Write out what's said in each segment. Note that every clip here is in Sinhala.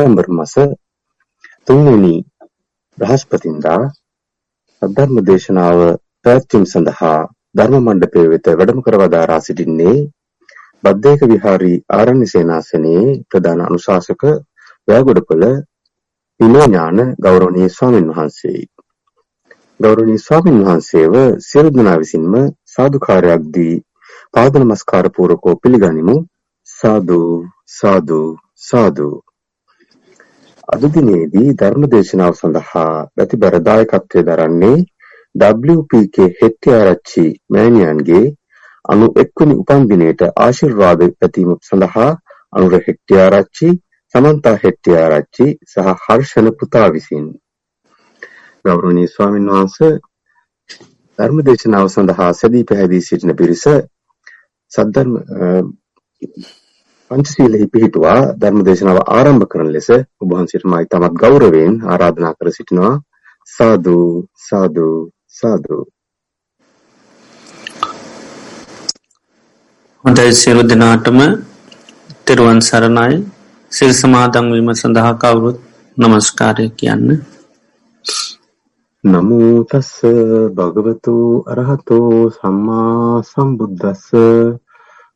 නොවැම්බර් මස තුන්වෙනි බ්‍රහස්පතින්දා සද්ධර්ම දේශනාව පැවැත්වීම සඳහා ධර්ම මණ්ඩපය වෙත වැඩම කර වදාරා සිටින්නේ බද්දේක විහාරී ආරණ්‍ය සේනාසනයේ ප්‍රධාන අනුශාසක වැෑගොඩපොළ විනෝඥාන ගෞරවනීය ස්වාමින් වහන්සේයි. ගෞරවනීය ස්වාමින් වහන්සේව සියලු දෙනා විසින්ම සාදුකාරයක් දී පාද නමස්කාර පූර්වකව පිළිගනිමු. සාදු සාදු සාදු අද දිනේදී ධර්ම දේශනාව සඳහා ප්‍රතිබර දායකත්වය දරන්නේ WPK හෙට්ටිආරච්චි මෑණියන්ගේ අනු එක්වනි උපන්දිනයට ආශිර්වාද පැතීම සඳහා අනුර හෙට්ටිආරච්චි සමන්තා හෙට්ටිආරච්චි සහ හර්ෂණ පුතා විසින්. ගෞරවනීය ස්වාමීන් වහන්සේ ධර්ම දේශනාව සඳහා සැදී පැහැදී සිටින පිරිස සද්ධර්ම පංචශීලයෙහි පිහිටුවා ධර්ම දේශනාව ආරම්භ කරන ලෙස ඔබ වහන්සේට මා ඉතාමත් ගෞරවයෙන් ආරාධනා කර සිටිනවා. සාදු සාදු සාදු. හොඳයි සියලු දෙනාටම තෙරුවන් සරණයි. සිල් සමාදන් වීම සඳහා කවුරුත් নমස්කාරය කියන්න. නමෝ තස්ස භගවතු අරහතෝ සම්මා සම්බුද්දස්ස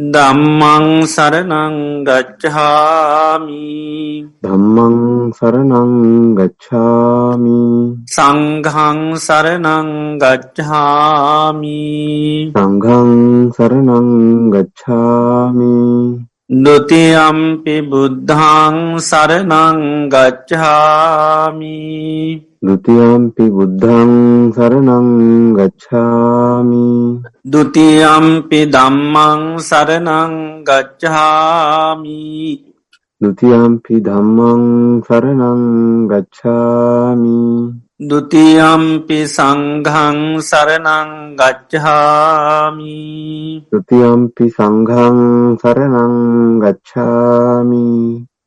ධම්මං සරණං ගච්ඡාමි। ධම්මං සරණං ගච්ඡාමි। සංඝං සරණං ගච්ඡාමි। සංඝං සරණං ගච්ඡාමි। ဒ ුතියම්පි බුද්ධං සරණං ගච්ඡාමි द्वितीयम्पि बुद्धं शरणं गच्छामि द्वितीयम्पि धम्मं शरणं गच्छामि द्वितीयम्पि धम्मं शरणं गच्छामि द्वितीयम्पि सङ्घं शरणं गच्छामि द्वितीयम्पि सङ्घं शरणं गच्छामि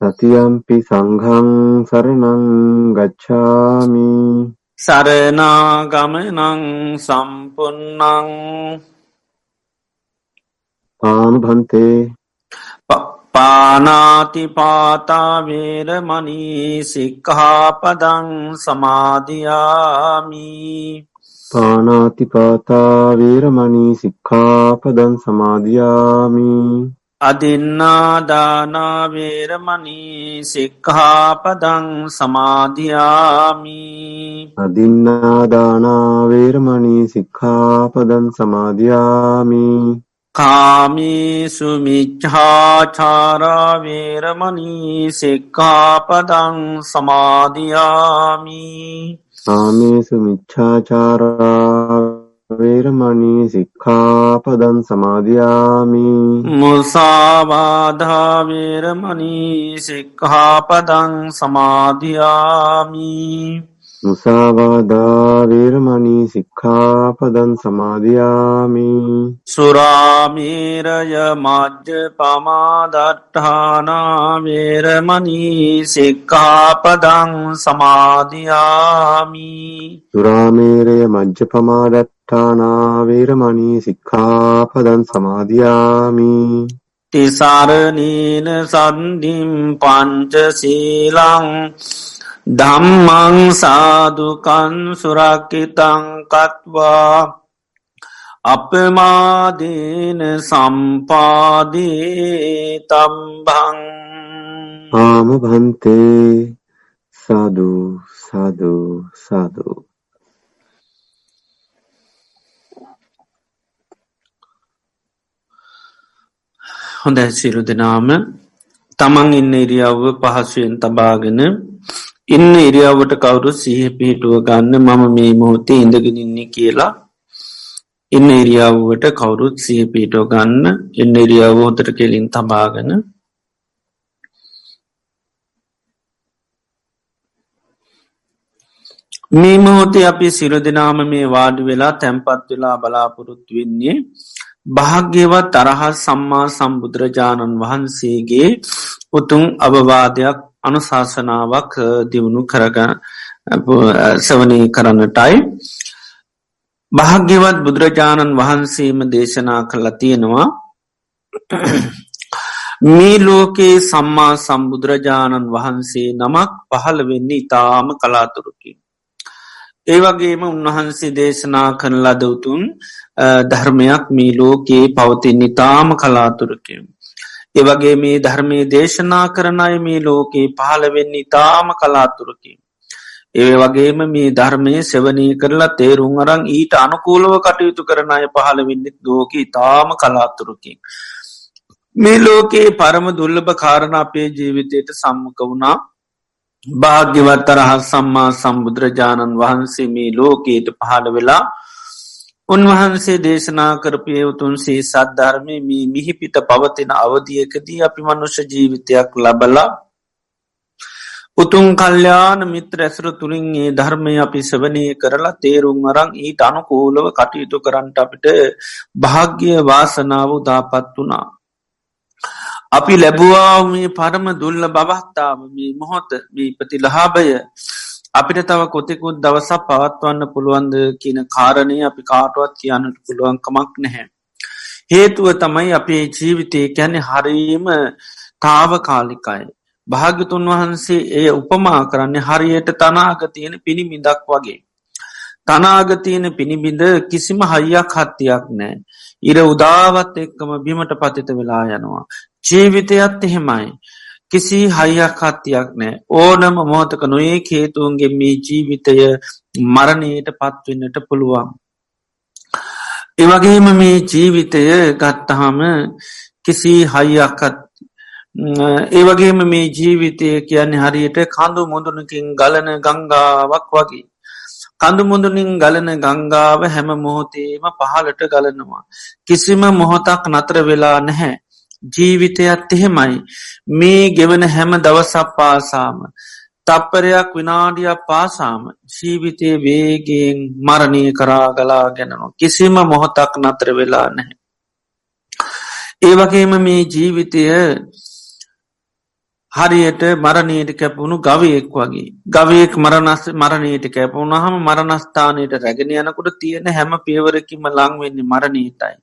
සතියම්පි සංඝං සරණං ගච්ඡාමි සරනාගමනං සම්පන්නං පානුභන්තේ පානාතිපාතා වේරමණී සික්ඛාපදං සමාදියාමි පානාතිපාතා වේරමණී සික්ඛාපදං සමාදියාමි අදින්නාදානා වේරමණී සික්ඛාපදං සමාදියාමි අදින්නාදානා වේරමණී සික්ඛාපදං සමාදියාමි කාමේසු මිච්ඡාචාරා වේරමණී සික්ඛාපදං සමාදියාමි මිච්ඡාචාරා වේරමණී සික්ඛාපදං සමාදියාමි සමාදියාමි මුසාවාදා වේරමණී සික්ඛාපදං සමාදියාමි සුරාමේරය මජ්්‍ය පමාදට්ඨානා වේරමණී සික්ඛාපදං සමාධයාමි සුරාමේරය මජ්්‍ය පමාදට්ඨානා වේරමණී සික්ඛාපදං සමාධයාමි තිසරණීන සන්දිම් පංචසීලං ධම්මං සාදුකන් සුරක්කිතං කත්වා අපමාදීන සම්පාදී තම්බං ආම භන්තේ සාදු සාදු සාදු හොඳ සිරු දෙනාම තමන් ඉන්න ඉරියව්ව පහසුවෙන් තබාගෙන ඉන්න ඉරියව්වට කවුරු සහ පිහිටුව ගන්න මම මේ මොහොතේ ඉඳගෙනන්නේ කියලා ඉන්න ඉරියව්වට කවුරුත් සහ පිටෝ ගන්න ඉන්න ඉරියව් හොතර කෙලින් තබාගෙන මේ මොහොතේ අපි සිර දෙනාම මේ වාඩි වෙලා තැන්පත් වෙලා බලාපොරොත්තු වෙන්නේ භාග්‍යවත් තරහත් සම්මා සම්බුදුරජාණන් වහන්සේගේ උතුම් අවවාදයක් අනුශාසනාවක් දියුණු කරග සවනී කරන්නටයි භාග්‍යවත් බුදුරජාණන් වහන්සේම දේශනා කළා තියෙනවා මේ ලෝකයේ සම්මා සම්බුදුරජාණන් වහන්සේ නමක් පහළ වෙන්නේ ඉතාම කලාතුරකින්. ඒවගේම උන්වහන්සේ දේශනා කන ලද උතුන් ධර්මයක් මේ ලෝකයේ පවතින් ඉතාම කලාතුරකින්. ඒවගේ මේ ධර්මය දේශනා කරනයි මේ ලෝකයේ පහළවෙන්න ඉතාම කලාතුරකින්. ඒ වගේම මේ ධර්මය සෙවනී කරලා තේරුම් අරං ඊට අනුකූලව කටයුතු කරන අය පහළවෙන්නෙක් ලෝක ඉතාම කලාතුරකින්. මේ ලෝකයේ පරම දුල්ලභ කාරණ අපේ ජීවිතයට සම්මක වුණා භාග්‍යවත්තර හත් සම්මා සම්බුදුරජාණන් වහන්සේ මේ ලෝකයට පහළ වෙලා උන්වහන්සේ දේශනා කරපිය උතුන්සේ සද්ධර්මය මේ මිහිපිට පවතින අවධියකදී අපි මනුෂ්‍ය ජීවිතයක් ලබලා උතුන් කල්්‍යාන මිත්‍ර ඇසර තුළින්ගේ ධර්මය අපි සවනය කරලා තේරුම් අරං ඊට අනුකූලව කටයුතු කරන්නට අපිට භාග්‍ය වාසනාව දාපත් වනා. අපි ලැබුවා මේ පරම දුල්ල බවස්ථාව මේ මොහොත මේ ප්‍රතිලහාභය අපිට තව කොතෙකුත් දවසක් පවත්වන්න පුළුවන්ද කියන කාරණය අපි කාටුවත් කියන්නට පුළුවන්කමක් නැහැ. හේතුව තමයි අපේ ජීවිතය කැනෙ හරීම තාව කාලිකයි. භාගතුන් වහන්සේ එය උපමා කරන්නේ හරියට තනාගතියෙන පිණිමිදක් වගේ. තනාගතියන පිණිබිඳ කිසිම හයියක් හත්තියක් නෑ. ඉර උදාවත් එක්කම බිමට පතිත වෙලා යනවා. ජීවිතයත් එහෙමයි. කිසි හයියක් හත්තියක් නෑ ඕනම මෝතක නොඒ හේතුවන්ගේ මේ ජීවිතය මරණයට පත්වන්නට පුළුවන්. එවගේම මේ ජීවිතය ගත්තහම කිසි හයියක්කත් ඒවගේම මේ ජීවිතය කියන්නේ හරියට කඳු මුදුනකින් ගලන ගංගාවක් වගේ. කඳු මුදුනින් ගලන ගංගාව හැම මොහොතේම පහලට ගලනවා. කිසිම මොහොතක් නතර වෙලා නැහැ. ජීවිතයත් එහෙමයි. මේ ගෙවන හැම දවසක් පාසාම. තප්පරයක් විනාඩියක් පාසාම ජීවිතය වේගෙන් මරණය කරා ගලා ගැනනවා. කිසිම මොහොතක් නතර වෙලා නැහැ. ඒවගේම මේ ජීවිතය හරියට මරණයට කැපුණු ගවයෙක් වගේ ගවයෙක් මරණස් මරණයට කැපුුණ හම මරණස්ථානයට රැගෙන යනකුට තියෙන හැම පියවරකිම ලංවෙන්නේ මරණීතයි.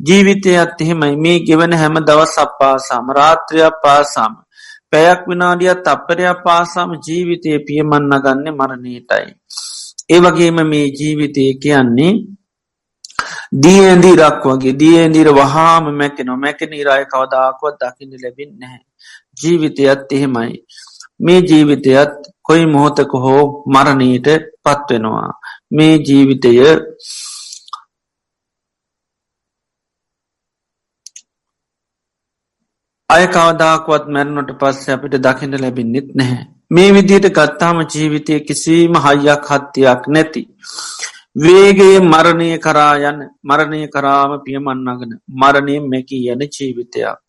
ජීවිතයත් එහෙමයි මේ ගෙවන හැම දවස් අපපාසාම රාත්‍රයක් පාසාම පැයක් විනාඩියත් අපරයක් පාසාම ජීවිතය පියමන්න ගන්න මරණීටයි. ඒවගේම මේ ජීවිතය කියන්නේ දියන්දීරක් වගේ දියන්දීර වහාම මැකෙන මැක නිරාය කවදාකුවත් දකින්න ලැබින් නැහැ. ජීවිතයත් එහෙමයි. මේ ජීවිතයත් කොයි මොහොතක හෝ මරණීට පත්වෙනවා. මේ ජීවිතය අය කවදාකුවත් මැරණොට පස්ස අපිට දකිට ලැබින්නෙත් නැහැ. මේ විදියට ගත්තාම ජීවිතය කිසිීම හයියක් හත්තියක් නැති. වේගේ මරණය කරා යන මරණය කරාම පියමන්නගෙන මරණය මැකී යන ජීවිතයක්.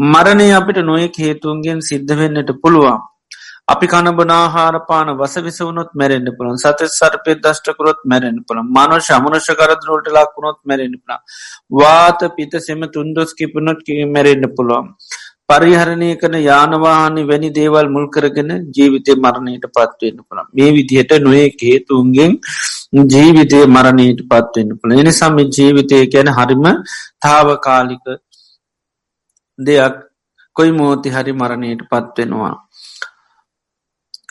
මරණය අපිට නොයෙක් හේතුන්ගෙන් සිද්ධ වෙන්නට පුළුවන්. අපි කණබනාහාරපාන වස විසවුණොත් මැරෙන්න්න පුළන් සත සර්පය දෂ්ටකරොත් මැරෙන් පුළ මනුෂ අමනුෂ කරදරෝට ලක්ුණොත් මැරෙන්න්න පුළ වාත පිත සෙම තුන්දොස් කිපනොත් මැරෙන්න්න පුළුවන්. පරිහරණය කන යානවාහනි වැනි දේවල් මුල් කරගෙන ජීවිතය මරණයට පත්වවෙන්න පුළ මේ විදිහට නොේ හේතුන්ගෙන් ජීවිතය මරණයට පත්වවෙන්න පුළ එනිසාම ජීවිතය ගැන හරිම තාවකාලික දෙයක් කොයි මෝති හරි මරණයට පත්වෙනවා.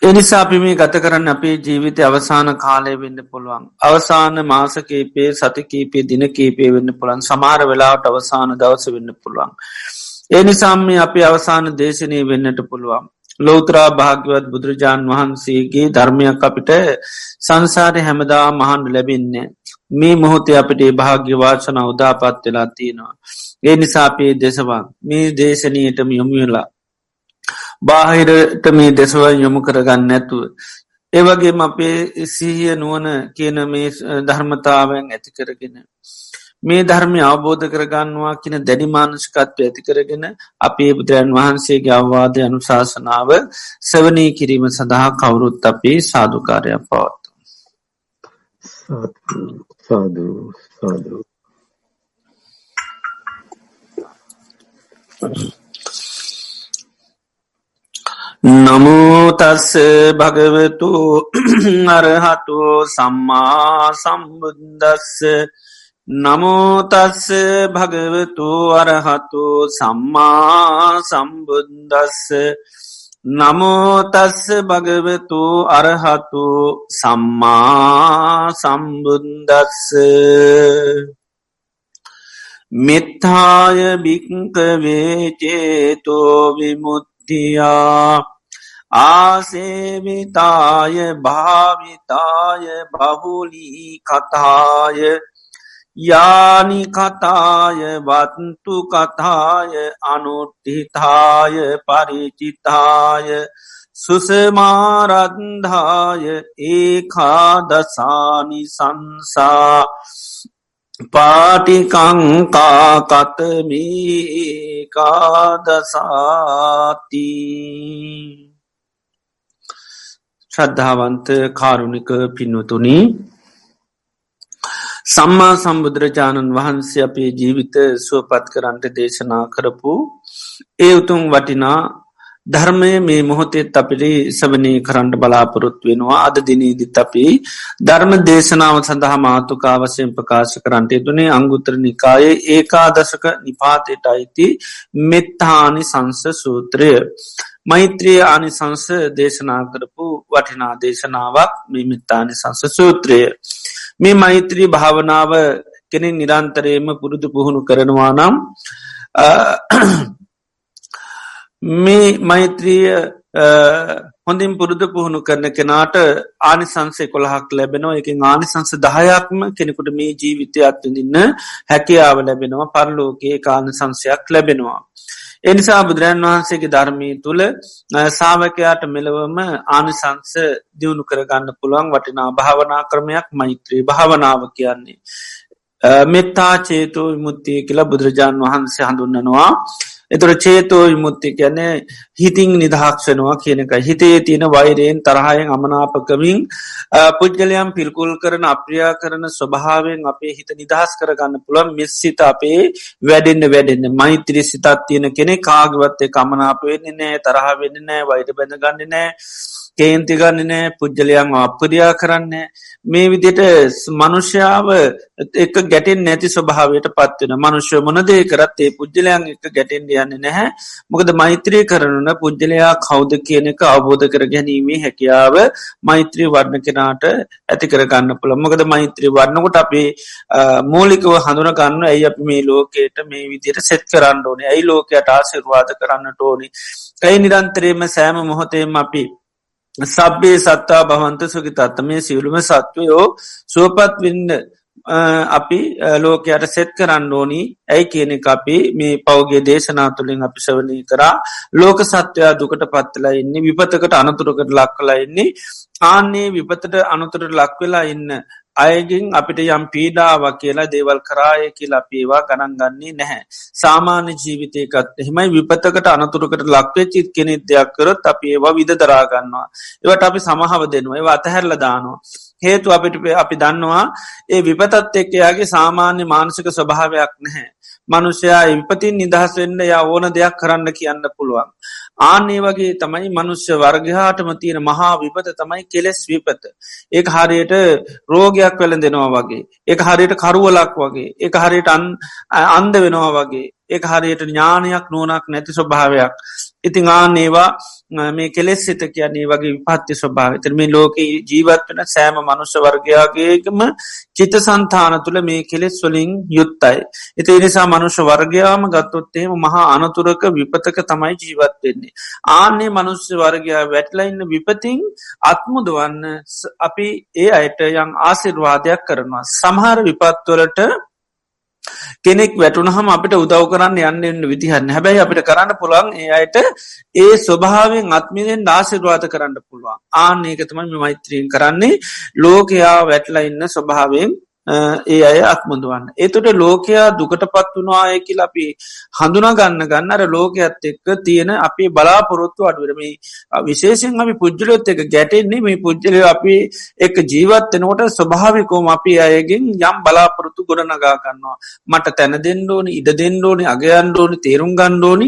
එනිසා අපි මේ ගත කරන්න අපේ ජීවිතය අවසාන කාලය වෙන්න පුළුවන්. අවසාන මාසකේපේ සතිකීපේ දින කීපේ වෙන්න පුළන් සමාර වෙලාට අවසාන දවස වෙන්න පුළුවන්. ඒ නිසාම්ම අපි අවසාන දේශනය වෙන්නට පුළුවන්. ලෝතරා භාග්‍යවත් බුදුරජාණන් වහන්සේගේ ධර්මයක් අපිට සංසාරය හැමදා මහන්ඩ ලැබින්නේ. මේ මොහොතේ අපට භාග්‍යවාචන උදාපත් වෙලා තියෙනවා. ඒ නිසාපේ දෙසවන් මේ දේශනීයටම යොමුවෙලා. බාහිරට මේ දෙසව යොමු කරගන්න නැතුව. ඒවගේම අපේ සිහිය නුවන කියන මේ ධර්මතාවයෙන් ඇති කරගෙන. මේ ධර්මය අවබෝධ කරගන්නවා කියන දැඩිමානුෂිකත්ව ඇති කරගෙන අපේ බුදුරන් වහන්සේගේ අවවාදය අනුශාසනාව සවනී කිරීම සඳහා කවුරුත් අපේ සාධකාරයක් පවත්තු. සාධ සාධ නමුතස්ස භගවතු අරහතු සම්මා සම්බුද්දස්ස. නමෝතස්ස භගවතු අරහතු සම්මා සම්බුද්දස්ස. නමෝතස්ස භගවතු අරහතු සම්මා සම්බුද්දස්ස. මෙත්තාය භික්කවේචේතෝ විමුත්තියා ආසේවිතාය භාවිතාය බහුලී කතාය යානි කතාය වත්තු කතාය අනුට්ටිතාය පරිචිතාය සුසමාරන්ධාය ඒකාදසානි සංසා පාටිකංකා කතමීකාදසාති ශ්‍රද්ධාවන්ත කාරුණික පින්නතුනී සම්මා සම්බුදුරජාණන් වහන්සේ අපේ ජීවිත සුවපත් කරන්ට දේශනා කරපු ඒ උතුම් වටිනා ධර්මය මේ මොහොතෙත් අපිරි සවනී කරන්ට බලාපොරොත් වෙනවා අද දිනීදිත් අපි ධර්ම දේශනාව සඳහා මාතුකාවසයෙන් ප්‍රකාශ කරන්ට තුනේ අංගුත්‍ර නිකායේ ඒකාදශක නිපාතයට අයිති මෙත්තානි සංස සූත්‍රය. මෛත්‍රයේ ආනිසංස දේශනා කරපු වටිනා දේශනාවක් මේ මිත්තානි සංස සූත්‍රය. මේ මෛත්‍රී භාවනාව කෙනෙ නිරන්තරයම පුරුදු පුහුණු කරනවා නම් මේ මෛත්‍රිය හොඳින් පුරුදු පුහුණු කරන කෙනාට ආනිසංසේ කොළහක් ලැබෙනවා එක ආනිසංස දහයක්ම කෙනෙකුට මේ ජීවිතය අත්විඳන්න හැකියාව ලැබෙනවා පරලෝකයේ කාන සංසයක් ලැබෙනවා. එනිසා බුදුරන් වහන්සේගේ ධර්මී තුළ සාාවකයාට මෙලවම ආනිසංස දියුණු කරගන්න පුළුවන් වටිනා භාවනා ක්‍රමයක් මෛත්‍රී භාවනාව කියන්නේ. මෙත්තා චේතෝ විමුත්තිය කියලා බුදුරජාණන් වහන්සේ හඳුන්නනවා එතුර චේතෝ විමුත්ති කියන්නේ හිතිං නිදහක්ෂනවා කියනක හිතේ තියෙන වෛරයෙන් තරහයෙන් අමනාපකමින් පුද්ගලයම් පිල්කුල් කරන අප්‍රියා කරන ස්වභාවෙන් අපේ හිත නිදහස් කරගන්න පුළන් මෙස්සිත අපේ වැඩෙන්න්න වැඩෙන්න්න මෛත්‍රී සිතත් තියෙන කෙනෙ කාගවත්තේ කමනාප වෙන්නේ නෑ තරහ වෙන්න නෑ වෛට බැඳ ගන්න නෑ කේන්ති ගන්න නෑ පුද්ගලයන් අපපදයා කරන්න මේ විදිට මනුෂ්‍යාව එක ගැටෙන් නැති ස්වභාවයට පත්වෙන මනුෂ්‍ය මොනදේ කරත් ඒ පුද්ගලයන් එක ගැටෙන් යන්න නැහැ. මොකද මෛත්‍රී කරනන පුද්ගලයා කෞද කියන එක අවබෝධ කර ගැනීමේ හැකියාව මෛත්‍රී වර්ණ කෙනාට ඇති කරගන්න පුළ මොකද මෛත්‍රී වන්නකොට අපේ මූලිකව හඳුන ගන්න ඇයි අප මේ ලෝකයට මේ විදියට සෙත් කරන්න ඕනේ? ඇයි ලෝකයට ආසිර්වාද කරන්නට ඕනි? ඇයි නිරන්තරේම සෑම මොහොතේම අපි සබ්බේ සත්තා භවන්ත සුගි තත්තමේ සියලුම සත්වයෝ සුවපත් වින්න අපි ලෝකයට සෙත් කරන්න ඕනි. ඇයි කියන අපි මේ පෞගේ දේශනා තුළින් අපි සවනී කරා. ලෝක සත්වයා දුකට පත්වෙලා ඉන්නේ විපතකට අනතුරකට ලක් කලා ඉන්නේ. ආන්නේ විපතට අනතුරට ලක්වෙලා ඉන්න අයගෙන් අපිට යම් පීඩාවක් කියලා දේවල් කරාය කියලා පේවා ගණන් ගන්නේ නැහැ. සාමාන්‍ය ජීවිතයකත් එහෙමයි විපතකට අනතුරකට ලක්වේ චිත් කෙනෙ දෙයක් කරොත් අපි ඒවා විද දරාගන්නවා. ඒවට අපි සමහව දෙනවා ඒවා අතහැරල දානවා. හේතු අපිට අපි දන්නවා ඒ විපතත් එක්කයාගේ සාමාන්‍ය මානසික ස්වභාවයක් නැහැ. මනුෂ්‍යයා විපතින් නිදහස් වෙන්න යා ඕන දෙයක් කරන්න කියන්න පුළුවන්. ආන්නේ වගේ තමයි මනුෂ්‍ය වර්ගහාටම තියෙන මහා විපත තමයි කෙලෙස් විපත. ඒ හරියට රෝගයක් වෙල දෙනවා වගේ. ඒ හරියට කරුවලක් වගේ. ඒ හරියට අන්ද වෙනවා වගේ. ඒ හරියට ඥානයක් නෝනක් නැති ස්වභාවයක්. ඉතිං ආනේවා මේ කෙලෙස් සිත කියන්නේ වගේ විපත්ති ස්වභාව තර මේ ලෝක ජීවත් වන සෑම මනුෂ්‍ය වර්ගයාගේකම චිත සන්තාන තුළ මේ කෙලෙස් වලින් යුත්තයි. එති නිසා මනුෂ්‍ය වර්ගයාම ගත්තොත්තේම මහා අනතුරක විපතක තමයි ජීවත් වෙන්නේ. ආන්නේ මනුස්්‍ය වර්ගයා වැටලයින්න විපතින් අත්මුදවන්න අපි ඒ අයට යං ආසිර්වාදයක් කරනවා. සමහර විපත්වලට කෙනෙක් වැටුනහම අපිට උදව් කරන්න යන්න විදිහන්න හැබැයි අපිට කරන්න පුළන් ඒ අයට ඒ ස්වභාවෙන් අත්මිනෙන් නාසිරවාත කරන්න පුළුවන්. ආන ඒකතම මෛත්‍රීන් කරන්නේ. ලෝකයා වැටලා ඉන්න ස්වභාවෙන් ඒ අය අත්මුදුවන්න. එතුට ලෝකයා දුකට පත් වනාය කියල අපි හඳුනා ගන්න ගන්නර ලෝකයක්ත් එක්ක තියෙන අපි බලාපොරොත්තු අඩුවරම විශේෂෙන් අපි පුද්ජලොත් එක ගැටෙන්නේ මේ පුද්ජලය අපි එක ජීවත්තනකොට ස්වභාවිකෝම අපි අයගෙන් යම් බලාපොරොත්තු ගොඩ නගා ගන්නවා. මට තැන දෙන්නඩෝනි ඉඩ දෙන්නඩෝනි අගයන්ඩෝනි තේරුම් ගණ්ඩෝනි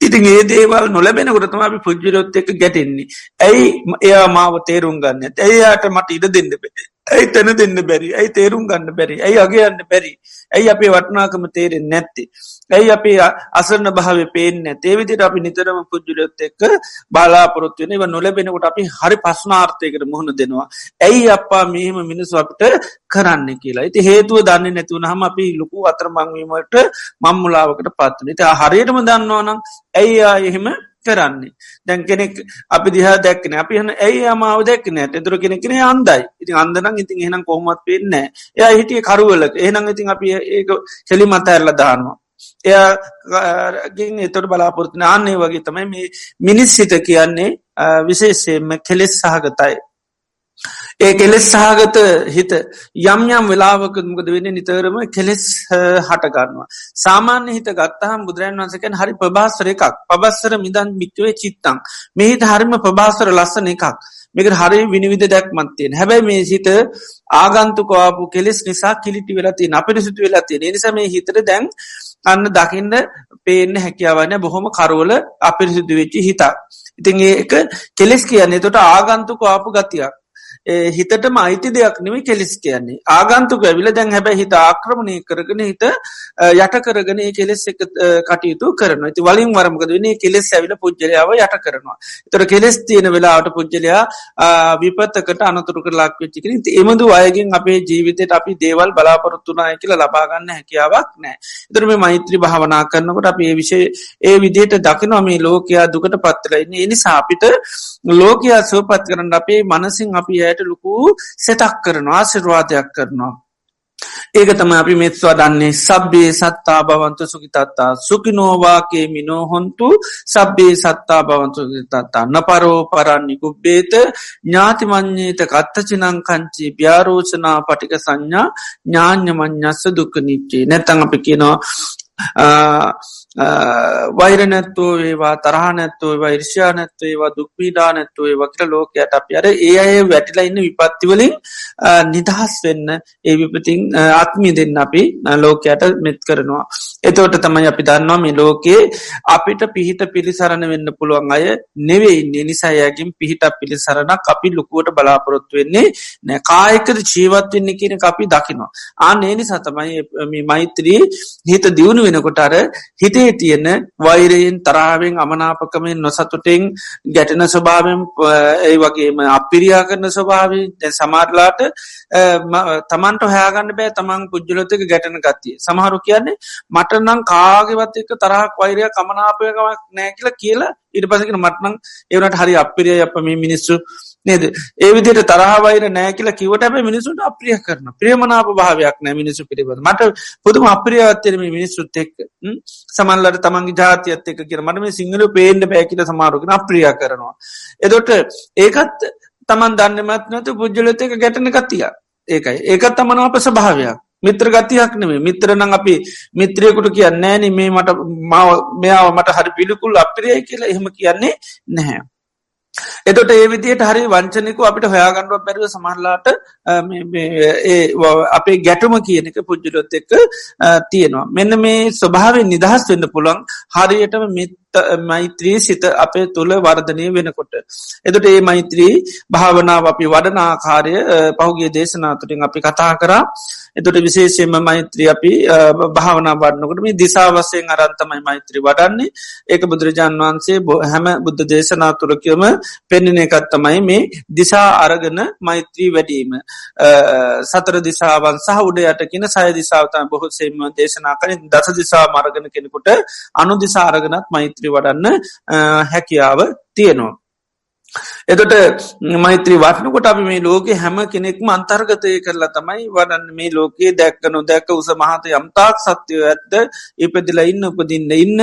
ඉතින් ඒ දේවල් නොලබෙනකොටතම අපි පුද්ජිරොත් එක ගැටෙන්නේ. ඇයි එයා මාව තේරුම් ගන්න? ඇයියාට මට ඉඩ දෙන්න බෙේ ඇයි තැන දෙන්න බැරි? ඇයි තේරුම් ගන්න බැරි? ඇයි අගේයන්න බැරි? ඇයි අපේ වටනාකම තේරෙන් නැත්ති? ඇයි අපේ අසරන භාව පේන්න තේවිදිට අපි නිතරම පුද්ජුලොත් එක්ක බලාපොරොත්වයන ව නොලබෙනකොට අපි හරි පස්නාර්ථයකට මුහුණ දෙනවා. ඇයි අපා මෙහෙම මිනිස්සු අපට කරන්න කියලා? ඇති හේතුව දන්න නැතිවන හම අපි ලොකු අතරමංවීමට මංමුලාවකට පත්වන ත හරියටම දන්නවනම් ඇයි එහෙම කරන්නේ. දැන් කෙනෙක් අපි දිහා දැක්න අපි හන ඇයි අමාව දැක්න එතුර කෙනෙ කෙන අන්දයි. ඉතින් අන්දනම් ඉතින් එහෙනම් කොහොමත් වෙන්න එය හිටිය කරුවලක. එහනම් ඉතින් අපි ඒක කෙලි මත ඇරල දානවා එයගින් එතොට බලාපොරත්න අන්නේ වගේ තමයි මේ මිනිස් සිත කියන්නේ විශේෂයෙන්ම කෙලෙස් සහගතයි. ඒ කෙලෙස් සහගත හිත යම් යම් වෙලාවකමකද වෙන්න? නිතරම කෙලෙස් හටගන්නවා. සාමාන්‍ය හිත ගත්තහම් බුදුරන් වන්සකෙන් හරි ප්‍රභාසර එකක්. පබස්සර මිදන් මික්ටුවේ චිත්තං. මෙහිත හරිම ප්‍රභාසර ලස්සන එකක්. මේක හරි විනිවිධ දැක්මත්තියෙන් හැබැයි මේ සිත ආගන්තුකවාපු කෙලෙස් නිසා කිලිටි වෙලති අපිරිසිතු වෙලාතිය නිසම මේ හිතර දැන් අන්න දකින්න පේන්න හැකියාවන්න බොහොම කරවල අපිරිසිදු වෙච්චි හිතා. ඉතින් ඒක කෙලෙස් කියන්නේ. තොට ආගන්තුකවාපු ගතියක්. හිතටම අයිති දෙයක් නෙමේ කෙලෙස් කියන්නේ. ආගන්තුක ඇවිල දැන් හැබැ හිත ආක්‍රමණය කරගෙන හිත යට කරගෙන කෙලෙස් එක කටයුතු කරන ති වලින් වරමකද වනේ කෙලෙස් ඇවිල පුද්ජලයාව යට කරනවා. තොර කෙලෙස් තියෙන වෙලාට පුද්ජලයා විපත්තකට අනතුරක ලක්වෙච්චිකන එමදු අයගෙන් අපේ ජීවිතයට අපි දේවල් බලාපොරොත්තුනාය කියලා ලබාගන්න හැකියාවක් නෑ එතරම මෛත්‍රී භාවනා කරන්නකොට අපේ විෂය ඒ විදියට දකිනවා මේ ලෝකයා දුකට පත්තරලන්න එනි සාපිට ලෝකයා සුවපත් කරන්න අපේ මනසින් අපි ඇයට ලොකු සෙතක් කරනවා ආසිර්වාදයක් කරනවා. ඒක තම අපි මෙත්වා දන්නේ. සබ්බේ සත්තා භවන්ත සුකිතත්තා සුකිනෝවාගේ මිනෝහොන්තු සබ්බේ සත්තා භවන්තු තත්තා නපරෝ පරන්නි කුබ්බේත. ඥාතිමං්්‍යේත කත්තචිනංකංචි ්‍යාරෝචනා පටික සංඥා ඥාන්‍යමං්ඥස්ස දුක්ක නිච්චේ නැතං අපි කියනවා වෛර නැත්තුව ඒවා තරහ නැත්තුව ඒවා ඉර්ෂා නැත්ව ඒවා දුක්පීඩා නැත්තුව ඒ වකට ලෝකයට අප අර ඒ අය වැටිලා ඉන්න විපත්තිවලින් නිදහස් වෙන්න ඒ විපතින් ආත්මී දෙන්න අපි ලෝකයට මෙත් කරනවා. එතවට තමයි අපි දන්නවා මේ ලෝකයේ අපිට පිහිට පිළිසරණ වෙන්න පුළුවන් අය නෙවෙයි නිසායගින් පිහිට පිළිසරණක් අපි ලොකුවට බලාපොරොත්තු වෙන්නේ නෑ කායකද ජීවත් වෙන්න කියන අපි දකිනවා. ආන ඒනි සතමයි මෛත්‍රී හිත දියුණු වෙනකොට අර හිතේ හිතේ තියෙන වෛරයෙන් තරාවෙන් අමනාපකමෙන් නොසතුටෙන් ගැටන ස්වභාවෙන් ඒ වගේම අපිරියා කරන ස්වභාවෙන් සමාරලාට තමන්ට හෑගන්න බෑ තමන් පුද්ජලතක ගැටන ගත්තිය සමහරු කියන්නේ මටනම් කාගෙවත් එක තරහක් වෛරය කමනාපයකමක් නෑ කියලා කියලා ඉට පසකෙන මටනං ඒවනට හරි අපිරිය අප මේ මිනිස්සු නේද? ඒ විදියට තරහවයිර නෑ කියලා කිවට ඇබ මිනිසුන්ට අප්‍රිය කරන ප්‍රියමනාප භාවයක් නෑ මිනිසු පිළිබඳ මට පුදුම අප්‍රියවත්තරම මිනිස්සුත් එක් සමල්ලට තමන්ගේ ජාතියත් එක කිය මට මේ සිංහල පේන්ඩ පැකිට සමාරුගෙන අප්‍රිය කරනවා. එදොට ඒකත් තමන් දන්නමත් නතු පුද්ජලත එක ගැටන ගතිය. ඒකයි. ඒකත් තමන අප ස්භාවයක් මිත්‍ර ගතියක් නෙමේ මිත්‍රනං අපි මිත්‍රයකුට කියන්න නෑන. මේ මට මාව මෙයාව මට හරි පිළිකුල් අප්‍රියයි කියලා එහෙම කියන්නේ නැහැ. එතොට ඒ විදියට හරි වංචනකු අපිට හොයාගණඩුව බැරිව සමහරලාට අපේ ගැටුම කියනක පුද්ජලොත් එක්ක තියෙනවා. මෙන්න මේ ස්වභාවෙන් නිදහස් වෙන්න පුළන් හරියටම මිත් මෛත්‍රී සිත අපේ තුළ වර්ධනය වෙනකොට. එදට ඒ මෛත්‍රී භාවනාව අපි වඩනාකාරය පහුගේ දේශනාතුටින් අපි කතා කරා. එතොට විශේෂයෙන්ම මෛත්‍රී අපි භාවනා වඩනකට මේ දිසා වසයෙන් අරන්තමයි මෛත්‍රී වඩන්නේ. ඒක බුදුරජාන් වහන්සේ බො හැම බුද්ධ දේශනාතුරකයම පෙන්නෙන එකත්තමයි මේ දිසා අරගන මෛත්‍රී වැඩීම. සතර දිසාවන් සහ උඩ යටකින සය දිසාවතම බොහොත්සේම දේශනා කරින් දස දිසා මරගන කෙනෙකුට අනු දිසාරගනත් මෛත්‍රී වඩන්න හැකියාව තියෙනවා. එතට මෛත්‍රී වටනකොට අපි මේ ලෝක හැම කෙනෙක්ම අන්තර්ගතය කරලා තමයි වඩන්න. මේ ලෝකයේ දැක්කනු දැක්ක උස මහත යම්තාක් සත්‍යය ඇත්ද ඉපදිලා ඉන්න උපදින්න ඉන්න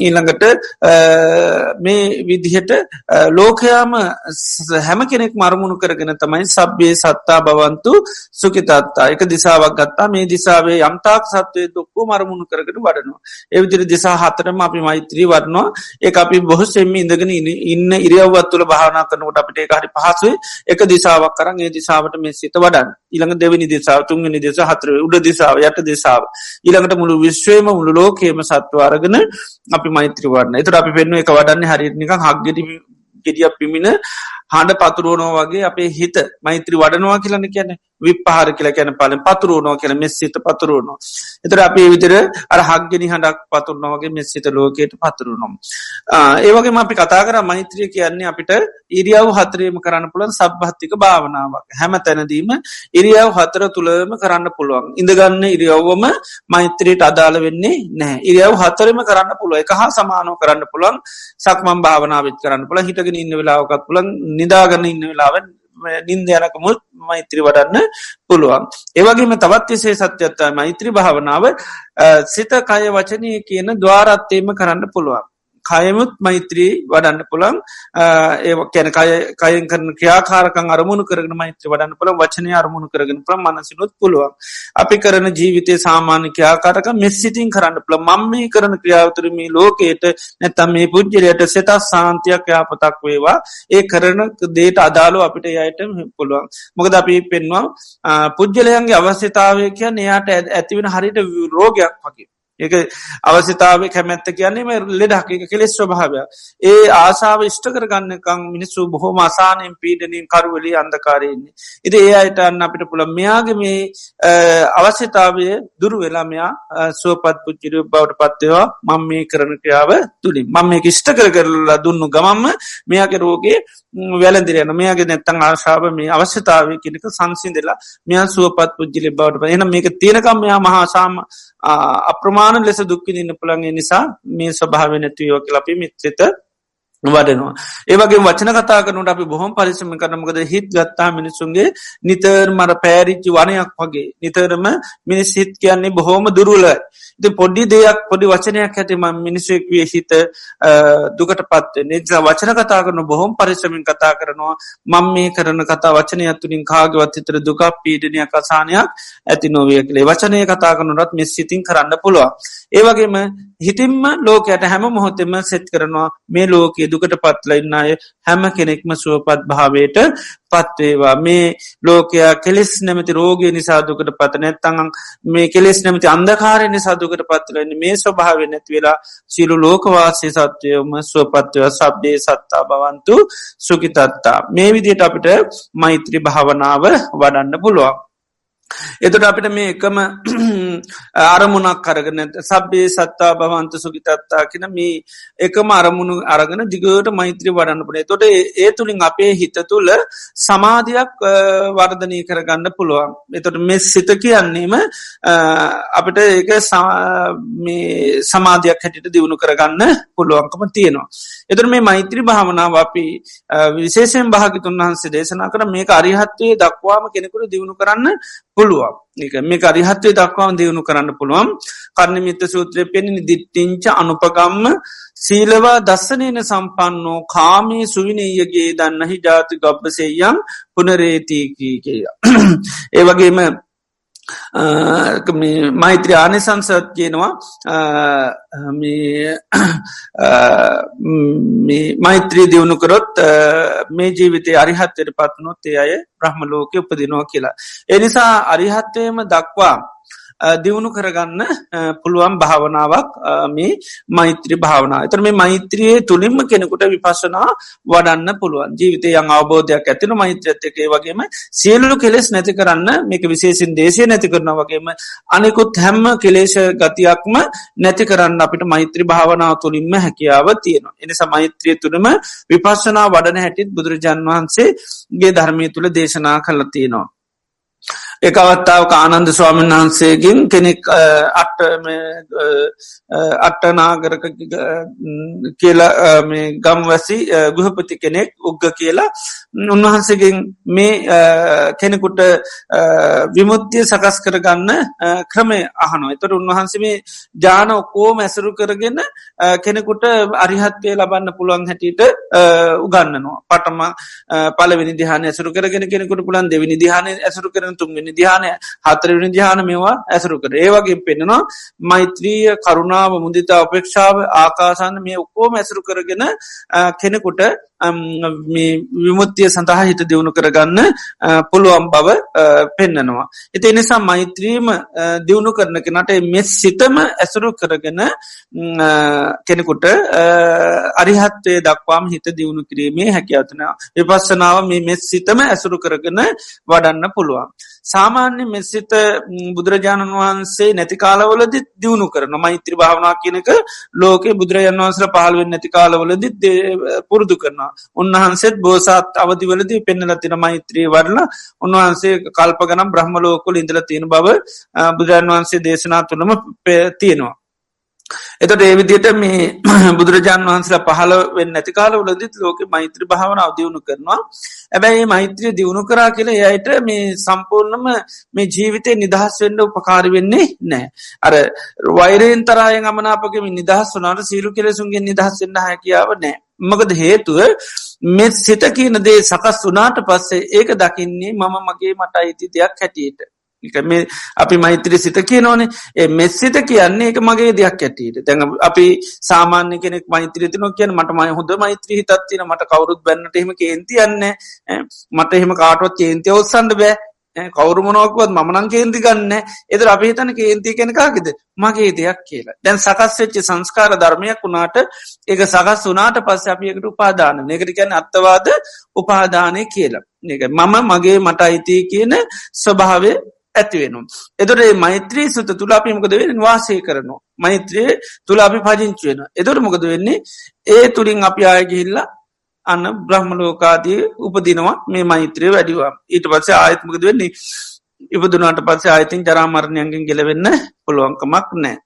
ඊළඟට මේ විදිහට ලෝකයාම හැම කෙනෙක් මරමුණු කරගෙන තමයි සබ්බේ සත්තා බවන්තු සුකිතත්තා එක දිසාවක් ගත්තා. මේ දිසාවේ යම්තාක් සත්වය දොක්කෝ මරමුණු කරගෙන වඩනවා. එවිදිරි දිසා හතරම අපි මෛත්‍රී වරනවා ඒ අපි බොහොසෙම්ම ඉඳගෙන ඉන්න ඉරියව්වත් තුළ භාවනා කරනකට අපිට හරි පහසුයි. එක දිසාවක් කරන් ඒ දිසාවට මේ සිත වඩන් ඉළඟ දෙවනි දිසාාව තුන්ගනි දෙස හතර උඩ දිසාාව යට දිසාාව ඊළඟට මුළු විශ්වයම මුළු ලෝකේම සත්ව අරගෙන අපි මෛත්‍රවරන්න එතුර අපි පෙන්නුව එක වඩන්න හරිනික හක්ගෙඩ ගෙඩිය පිමිණ හඬ පතුරුවනෝ වගේ අපේ හිත මෛත්‍රී වඩනවා කියලන කියන විපහර කියල කියන පලෙන් පතුරුවනෝ කියන මෙස්සිත පතුරුවනවා. එතර අපේ විතර අර හක්ගෙන හඬක් පතුරනවගේ මෙස්සිත ලෝකයට පතුරුවනම්. ඒවගේ අපි කතා කර මෛත්‍රිය කියන්නේ අපිට ඉරියාව හතරේම කරන්න පුළන් සබ්හත්තික භාවනාවක්. හැම තැනදීම ඉරියාව හතර තුළම කරන්න පුළුවන්. ඉඳගන්න ඉරියව්වම මෛත්‍රයට අදාළ වෙන්නේ නෑ ඉරියාව හතරම කරන්න පුළුව එක හා සමානෝ කරන්න පුළන් සක්මම් භාවනාවත් කරන්න පුළ හිටගෙන ඉන්න වෙලාවකත් පුළන් නිදාගන්න ඉන්න වෙලාවෙන් නින්ද යනකමුත් මෛත්‍රී වඩන්න පුළුවන්. ඒවගේම තවත් විසේ සත්‍යත්තා මෛත්‍රී භාවනාව සිත කය වචනය කියන දවාරත්තේම කරන්න පුළුවන්. කයමුත් මෛත්‍රී වඩන්න පුළන් ඒ කැන කයන් කරන ක්‍රියාකාරකන් අරමුණු කරන මෛත්‍ර වඩන්න පුළ වචනය අරමුණු කරගෙන ප්‍ර මනසිනුත් පුළුවන්. අපි කරන ජීවිතය සාමාන්‍ය ක්‍රියාකාරක මෙස්සිතින් කරන්න පුළ මම්මේ කරන ක්‍රියාවතරමී ලෝකයට නැතම් මේ පුද්ජලයට සෙතස් සාන්තියක් යාපතක් වේවා. ඒ කරන දේට අදාලෝ අපිට යයට පුළුවන්. මොකද අපි පෙන්වා පුද්ජලයන්ගේ අවස්්‍යතාවය කියන්න එයාට ඇතිවෙන හරිට රෝගයක් වගේ. ඒක අවසිතාව කැමැත්ත කියන්නේම ලෙඩක්. එක කෙලෙස් ස්වභාවය ඒ ආසාාව ෂ්ට කරගන්නකං මිනිස්සු බොහෝම අසානයෙන් පීඩනින් කරුවලි අන්දකාරයන්නේ ඉති ඒ අයිටන්න අපිට පුළ මෙයාගේ මේ අවශ්‍යතාවය දුරු වෙලා මෙයා සුවපත් පුච්චිරු බවට පත්වවා මං මේ කරන ක්‍රියාව තුළින් මං මේ ෂ්ට කර කරලා දුන්නු ගමම්ම මෙයාගේ රෝගේ වැලදිරයන මෙයාගේ නැත්තං ආශාව මේ අවශ්‍යතාව කෙනෙක සංසිදලා මෙයා සුවපත් පුද්ජිලි බවට එන මේක තියෙනකම් මෙයා මහාසාම අප්‍රමාණ ලෙස දුක්කිදින්න පුළන්ගේ නිසා මේ ස්වභාව නැතිවෝ ලපි මිත්‍රත වඩනවා. ඒවගේ වචන කතා කනුට අපි බොහොම පරිසම කරනමකද හිත් ගත්තා මිනිසුන්ගේ නිතර් මර පෑරිච්චි වනයක් වගේ නිතරම මිනිස් හිත් කියන්නේ බොහෝම දුරුලයි. ඉති පොඩ්ඩි දෙයක් පොඩි වචනයක් ඇතිම මිනිසෙක් විය හිත දුකට පත් නිසා වචන කතා කරන බොහොම පරිසමින් කතා කරනවා මං මේ කරන කතා වචනය ඇතුලින් කාගවත් හිතර දුකක් පීඩනයක් අසානයක් ඇති නොවිය කළේ වචනය කතා කරනුරත් මෙ සිතින් කරන්න පුළුවන්. ඒවගේම හිතින්ම ලෝකයට හැම මොහොතෙම සෙත් කරනවා. මේ ලෝකයේ දුකට පත්ලයින්න අය හැම කෙනෙක්ම සුවපත් භාවයට පත්වේවා. මේ ලෝකයා කෙලෙස් නැමති රෝගය නිසාදුකට පත නැත්තඟ මේ කෙලෙස් නැමති අන්දකාරය නිසාදුකට පත්වලන්න මේ ස්වභාව නැති වෙලා සිලු ලෝකවාසය සත්වයම ස්වපත්වය සබ්දේ සත්තා බවන්තු සුකිතත්තා මේ විදියට අපිට මෛත්‍රී භාවනාව වඩන්න පුළුවන්. එතුට අපිට මේ එකම අරමුණක් කරගෙන සබ්බේ සත්තා භවන්ත සුගිතත්තා කියන මේ එකම අරමුණු අරගෙන දිගට මෛත්‍රී වඩන්න පුනේ තොට ඒ තුළින් අපේ හිත තුළ සමාධයක් වර්ධනය කරගන්න පුළුවන්. එතොට මෙ සිත කියන්නේම අපිට ඒක සමාධයක් හැටිට දියුණු කරගන්න පුළුවන්කම තියෙනවා. එතුර මේ මෛත්‍රී භාවනාව අපි විශේෂයෙන් භාගිතුන් වහන්සේ දේශනා කර මේ අරිහත්වයේ දක්වාම කෙනෙකුට දියුණු කරන්න පුළුවන් එක මේ අරිහත්වය දක්වාම දියුණු කරන්න පුළුවන් කර්ණමිත සූත්‍රය පෙනෙන දිට්ටිංච අනුපගම්ම සීලවා දස්සනයන සම්පන්නෝ කාමී සුවිනීයගේ දන්නහි ජාති ගබ්බසෙයම් පුනරේතිකී කිය. ඒ වගේම මෛත්‍ර ආනිසංසත් කියනවා මෛත්‍රී දියුණු කරොත් මේ ජීවිතය අරිහත්තයට පත්නොත් ඒ අය බ්‍රහ්ම ලෝකය උපදිනවා කියලා. එනිසා අරිහත්වයම දක්වා දියුණු කරගන්න පුළුවන් භාවනාවක් මේ මෛත්‍රී භාවනා එතර මේ මෛත්‍රයේ තුළින්ම කෙනෙකුට විපස්සනා වඩන්න පුළුවන්. ජීවිතය යං අවබෝධයක් ඇතින මෛත්‍රයත්තකේ වගේම සියල්ලු කෙලෙස් නැති කරන්න මේක විශේසින් දේශය නැති කරන වගේම අනෙකුත් හැම්ම කෙලේෂ ගතියක්ම නැති කරන්න අපිට මෛත්‍රී භාවනාව තුළින්ම හැකියාව තියෙනවා. එනිසා මෛත්‍රිය තුළම විපස්සනා වඩන හැටිත් බුදුරජාන් වහන්සේගේ ධර්මය තුළ දේශනා කල තියෙනවා. එක අවත්තාවක ආනන්ද ස්වාමීන් වහන්සේගෙන් කෙනෙක් අට අට්ටනාගරක කියලා මේ ගම්වැසි ගුහපති කෙනෙක් උග්ග කියලා. උන්වහන්සේගෙන් මේ කෙනෙකුට විමුත්තිය සකස් කරගන්න ක්‍රමය අහනෝ එතට උන්වහන්සේ මේ ජාන ඔකෝම ඇසරු කරගෙන කෙනෙකුට අරිහත්වය ලබන්න පුළුවන් හැටියට උගන්නනවා පටම පලවෙනි දිහාන ඇසරු කරගෙන කෙනෙකුට පුළන් දෙවිනි දිහාන ඇසරු කරන තුන්වෙනි දිහානය හතරවෙනි දිහාන මේවා ඇසරු කර ඒවගේ පෙන්නවා මෛත්‍රීය කරුණාව මුදිතා අපේක්ෂාව ආකාසන්න මේ ඔක්කෝම ඇසරු කරගෙන කෙනෙකුට විමුත්තිය සඳහා හිත දියුණු කරගන්න පුළුවන් බව පෙන්නනවා. එති එනිසා මෛත්‍රීම දියුණු කරන කෙනට මෙස් සිතම ඇසුරු කරගෙන කෙනෙකුට අරිහත්වය දක්වාම හිත දියුණු කිරීමේ හැකිවතන විපස්සනාව මේ මෙස් සිතම ඇසුරු කරගෙන වඩන්න පුළුවන්. සාමාන්‍ය මෙසිත බුදුරජාණන් වහන්සේ නැති කාලවලදි දියුණු කරන මෛත්‍රී භාවනා කියනක ලෝකේ බුදුරජාන් වහන්සර පහළුවෙන් නැති කාලවලදි පුරුදු කරනවා උන්වහන්සේත් බෝසත් අවධිවලදී පෙන්නල තින මෛත්‍රී වරල උන්වහන්සේ කල්ප ගනම් බ්‍රහ්මලෝකොල ඉඳල තියෙන බව බුදුරන් වහන්සේ දේශනා තුළම තියෙනවා. එතට ඒවිදියට මේ බුදුරජාණන් වහන්සලා පහල වෙන්න ඇති කාලවලදත් ලෝක මෛත්‍ර භාවන අවදියුණු කරනවා. ඇබැයි මෛත්‍රිය දියුණු කරා කියලා එයට මේ සම්පූර්ණම මේ ජීවිතය නිදහස් වෙන්ඩ උපකාරි වෙන්නේ නෑ අර වෛරයෙන් තරායෙන් අමනාපකම නිදහස් වනාට සීරු කෙලෙසුන්ගේ නිදහස් වෙන්න හැකියාව නෑ මකද හේතුව මෙ සිත කියන දේ සකස් වනාට පස්සේ ඒක දකින්නේ මම මගේ මට අයිති දෙයක් හැටියට. මේ අපි මෛත්‍රී සිත කියනෝනේ. ඒ මෙස්සිත කියන්නේ එක මගේ දෙයක් ඇටට තැඟ අපි සාමාන්‍ය කෙනෙක් මෛත්‍රීති නො කියන මට මයි හොඳ මෛත්‍රී හිතත්තින මට කවරුත් බැන්නට එහෙම කේන්තියන්න මට එහෙම කාටුවත් කේන්තිය ඔත්සන්ඩ බෑ. කවරු මොනොක්වත් මනං කේන්ති ගන්න. එදර අපි හිතන කේන්ති කෙනකාගෙද මගේ දෙයක් කියලා. දැන් සකස් වෙච්චි සංස්කාර ධර්මයක් වුණාට ඒක සකස් වනාට පස්ස අපියකට උපාදාන නකරිකැන අත්තවාද උපාදානය කියලා. මම මගේ මට අයිතිය කියන ස්වභාවය ඇතිවෙනු. එදොට මෛත්‍රී සුත තුලාපි මොකද වෙන වාසය කරනවා. මෛත්‍රයේ තුලාපි පජංචුවෙන. එදොට මොකද වෙන්නේ? ඒ තුළින් අපි ආයගිහිල්ලා අන්න බ්‍රහ්මලෝකාදී උපදිනවා මේ මෛත්‍රය වැඩිවා ඊට පස්සේ ආයත්මකද වෙන්නේ ඉපදුනාට පස්සේ ආයතින් ජරාමරණයන්ගෙන් ගෙලවෙන්න පුළුවන්කමක් නෑ.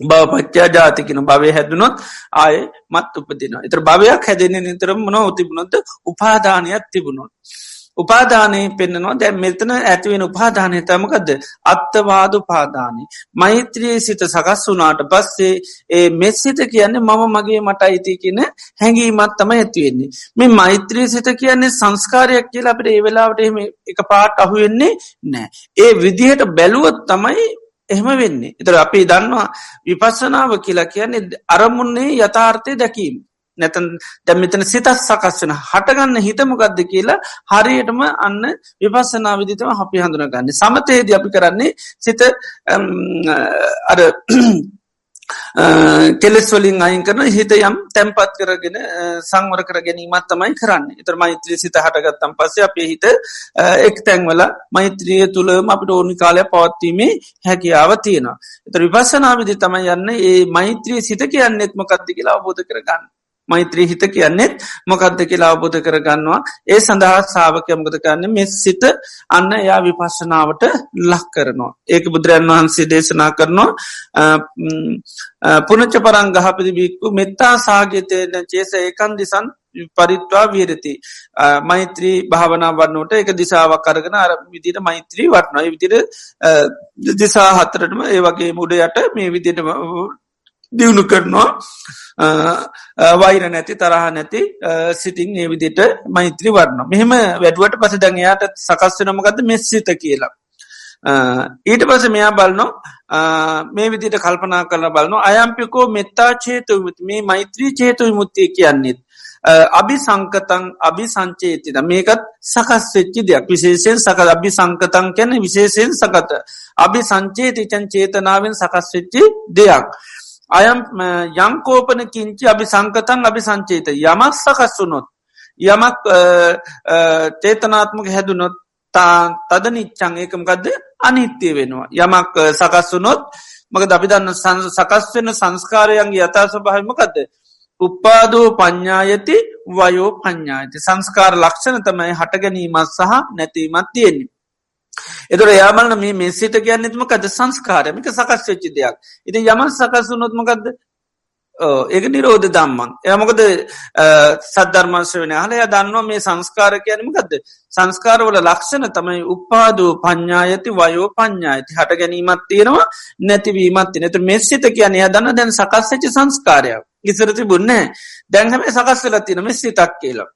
බවපච්චා ජාතිකන භවය හැදනොත් ආය මත් උපදින. එතර භවයක් හැදෙන නිතරම මොන උතිබුණොත් උපාදානයක් තිබුණොත්. උපාදානය පෙන්න්නනවා දැ මෙතන ඇතිවෙන උපාදානය තමකද අත්තවාද උපාදානය. මෛත්‍රයේ සිත සකස් වුනාට පස්සේ ඒ මෙස්සිත කියන්නේ මම මගේ මට අයිති කියන හැඟීමත් තම ඇතිවෙන්නේ. මේ මෛත්‍රී සිත කියන්නේ සංස්කාරයක් කියලා අපට ඒ වෙලාවට එහෙම එක පාට අහුවෙන්නේ නෑ. ඒ විදිහට බැලුවොත් තමයි එහෙම වෙන්නේ. එතර අපි දන්නවා විපස්සනාව කියලා කියන්නේ අරමුන්නේ යථාර්ථය දැකීම. නැතන් දැමිතන සිතත් සකස් වෙන හටගන්න හිතමකක්ද කියලා හරියටම අන්න විපස්සනා විදිතම අපි හඳුනගන්න සමතයේද අපි කරන්නේ සිත අර කෙලෙස්වලින් අයින් කරන හිත යම් තැන්පත් කරගෙන සංවර කර ගැනීමත් තමයි කරන්න එතර මෛත්‍රී සිත හටගත්තම් පස්සේ අපේ හිත එක් තැන්වල මෛත්‍රිය තුළම අපිට ඕනි කාලය පවත්වීමේ හැකියාව තියෙනවා. එතර විපස්සනාවිදි තමයි යන්න ඒ මෛත්‍රී සිත කියන්නෙත්ම කත්ති කියලා අවබෝධ කරගන්න. මෛත්‍රී හිත කියන්නෙත් මොකක්ද කියලා අවබෝධ කරගන්නවා. ඒ සඳහා සාාවකයමගත කරන්න? මෙ සිත අන්න එයා විපස්සනාවට ලක් කරනවා. ඒක බුදුරන් වහන්සේ දේශනා කරනවා. පුනච්ච පරං ගහපති බික්කු මෙත්තා සාගතයන චේස ඒකන් දිසන් පරිත්වා වීරති මෛත්‍රී භාවනා වන්නට එක දිසාාවක් කරගෙන අර විදිට මෛත්‍රී වටනයි විදිර දිසා හතරටම ඒ වගේ මුඩ යට මේ විදිට දියුණු කරනවා. වෛර නැති තරහ නැති සිටිං ඒ විදිට මෛත්‍රී වරන්න මෙහෙම වැඩුවට පස දැඟයාට සකස්වනමගද මෙස්සිත කියලා. ඊට පස මෙයා බලනො මේ විදිට කල්පනා කරල බලන අයම්පිකෝ මෙත්තා චේතු මේ මෛත්‍රී චේතු විමුත්තිය කියන්නෙත් අභි සංකතන් අභි සංචේතින මේකත් සකස් වෙච්චි දෙයක්. විශේෂයෙන් සක අභි සංකතන් කැන විශේෂයෙන් සකත. අභි සංචේතිචන් චේතනාවෙන් සකස් වෙච්චි දෙයක්. අයම් යංකෝපන කිංචි අභි සංකතන් අභි සංචේත යමක් සකස් වුනොත් යමක් චේතනාත්මක හැදුනොත් තද නිච්චං ඒකමකක්ද අනිත්‍යය වෙනවා. යමක් සකස් වුනොත් මක දපිදන්න සකස් වෙන සංස්කාරයන්ගේ යථා ස්වභාවමකක්ද උපාදෝ පඤ්ඥායති වයෝ පඤ්ඥායති සංස්කාර ලක්ෂණ තමයි හටගැනීමත් සහ නැතිීමත් තියෙන්නේ. එතුර යාමල්න මේ මෙසිට කියන්නෙත්මකද සංස්කාරමික සකස් වෙච්චි දෙයක්. ඉති යම සකසුනොත්මකක්ද ඒක නිරෝධ දම්මන් එයමකද සද්ධර්මංශ වෙන හලය දන්නවා මේ සංස්කාර කියනමකක්ද සංස්කාරවල ලක්ෂණ තමයි උපාදූ පඤ්ඥායති වයෝ පඤ්ඥායති හට ගැනීමත් තියෙනවා නැතිවීමත් නත මෙස්සිත කියන ය දන්න දැන් සකස්සච සංස්කාරයක්. ඉසරති බුන්නේ දැන්හම සකස් වෙලා තින මෙස්සි තක් කියලා.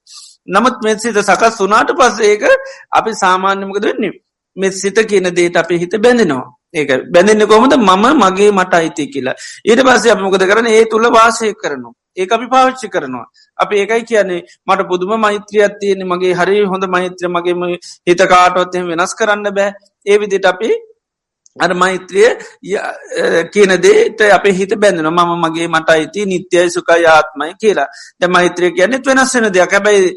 නමුත් මෙසිත සකස් වනාට පස්ස ඒක අපි සාමාන්‍යමකද වෙන්නේ? මෙසිත කියන දේට අපි හිත බැඳෙනවා. ඒක බැඳන්න කොමද මම මගේ මට අයිති කියලා. ඊට පස්සේ අපමොකද කරන ඒ තුළ වාසය කරනවා. ඒ අපි පාවිච්චි කරනවා. අපි ඒකයි කියන්නේ මට පුදුම මෛත්‍රියත් තියෙන මගේ හරි හොඳ මෛත්‍ර මගේම හිත කාටොත්හෙම වෙනස් කරන්න බෑ. ඒ විදිට අපි අර මෛත්‍රිය කියන දේට අප හිත බැඳන මම මගේ මට අයිති නිත්‍යයි සුකයි ආත්මයි කියලා. ද මෛත්‍රය කියන්නෙත් වෙනස්සෙන දෙයක්. හැබැයි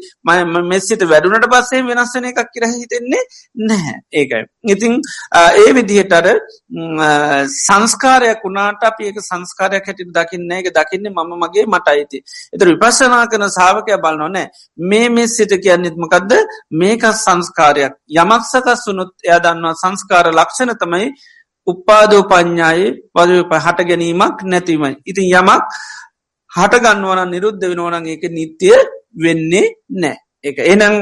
මෙසිට වැඩුනට පස්සේ වෙනස්සන එකක් කියර හිතෙන්නේ නැහැ. ඒකයි. ඉතිං ඒ විදිහට අර සංස්කාරයක් වුණාට අප ඒක සංස්කාරයක් හැටි දකින්න එක දකින්නේ මම මගේ මට අයිති එතර විපස්සනා කන සාාවකය බලන්නොනෑ මේ මෙ සිට කියන්නෙත්මකක්ද මේක සංස්කාරයක්. යමක්සකස් වුනුත් එය දන්නවා සංස්කාර ලක්ෂණ තමයි උපාදෝ පඤ්ඥායි පදප හට ගැනීමක් නැතිවයි. ඉතින් යමක් හටගන්නවන නිරුද්ධ වෙනවනන් ඒක නිත්‍යය වෙන්නේ නෑ. එක එනම්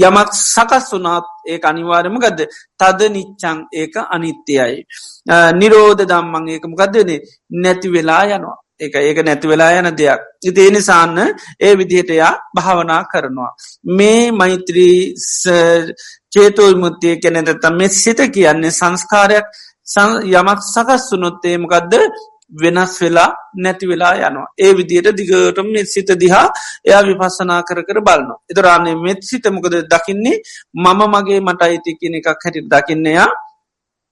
යමක් සකස් වනාත් ඒ අනිවාරම ගදද තද නිච්චං ඒක අනිත්‍යයයි. නිරෝධ දම්මං ඒක මොකක්දනේ නැති වෙලා යනවා. එක ඒක නැති වෙලා යන දෙයක්. ඉතිේ නිසාන්න ඒ විදිහටයා භාවනා කරනවා. මේ මෛත්‍රී චේතෝ විමුත්තිය කෙනෙතත මෙ සිත කියන්නේ සංස්කාරයක් යමක් සකස් වුනොත්තේ මොකක්ද වෙනස් වෙලා නැති වෙලා යනවා. ඒ විදියට දිගටම මෙත් සිත දිහා එයා විපස්සනා කර කර බලන්න. එතරන්නේ මෙත් සිතමකද දකින්නේ මම මගේ මට අයිති කියන එකක් හැටි දකින්නයා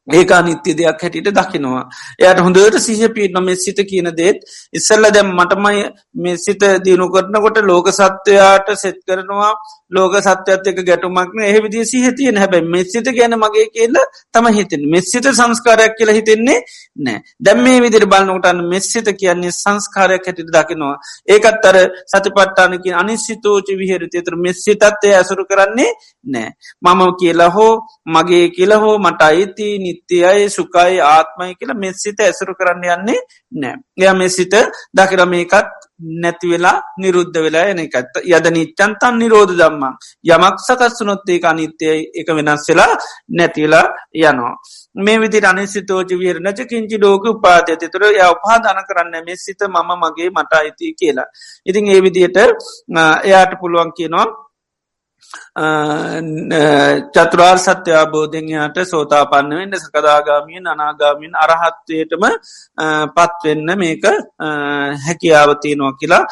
ඒකා නිත්‍ය දෙයක් හැටියට දකිනවා. එයට හොඳට සිහ පිට නොම සිත කියන දේත්. ඉස්සල්ල දැම් මටමයි මේ සිත දියුණු කරනකොට ලෝක සත්වයාට සෙත් කරනවා. ලෝක සත්‍යත් එක ගැටුමක්න එහවිදි සිහතියෙන් හැබැයි මෙස්සිත ගැන මගේ කියල තම හිතෙන් මෙස්සිත සංස්කාරයක් කියලා හිතෙන්නේ නෑ දැම් මේ විදිර බලන්නකටන්න මෙස්සිත කියන්නේ සංස්කාරයක් හැටිට දකිනවා. ඒකත් අර සතිපට්ටානක අනිස්සිතෝච විහරති. තර මෙස්සිතත්ය ඇසුරු කරන්නේ නෑ මම කියලා හෝ මගේ කියලා හෝ මට අයිති නිත්‍යයයි සුකයි ආත්මයි කියලා මෙස්සිත ඇසුරු කරන්න යන්නේ නෑ එය මෙසිත දකිර මේකත් නැතිවෙලා නිරුද්ධ වෙලා එන එකත් යද නිච්චන්තන් නිරෝධ දම්මා යමක් සකස්සුනොත්තේ අනිත්‍යයි එක වෙනස් වෙලා නැතිවෙලා යනවා. මේ විදි අනිසිතෝජ විරණච කිංචි ලෝක උපාදය තුර ය උපාදාන කරන්න මේ සිත මම මගේ මට අයිති කියලා. ඉතින් ඒ විදියට එයාට පුළුවන් කියනවා චතුරාර් සත්‍ය අබෝධඥයට සෝතා පන්නවෙන්න සකදාගාමියෙන් අනාගාමින් අරහත්වයටම පත්වෙන්න මේක හැකියාවතියනවා කියලා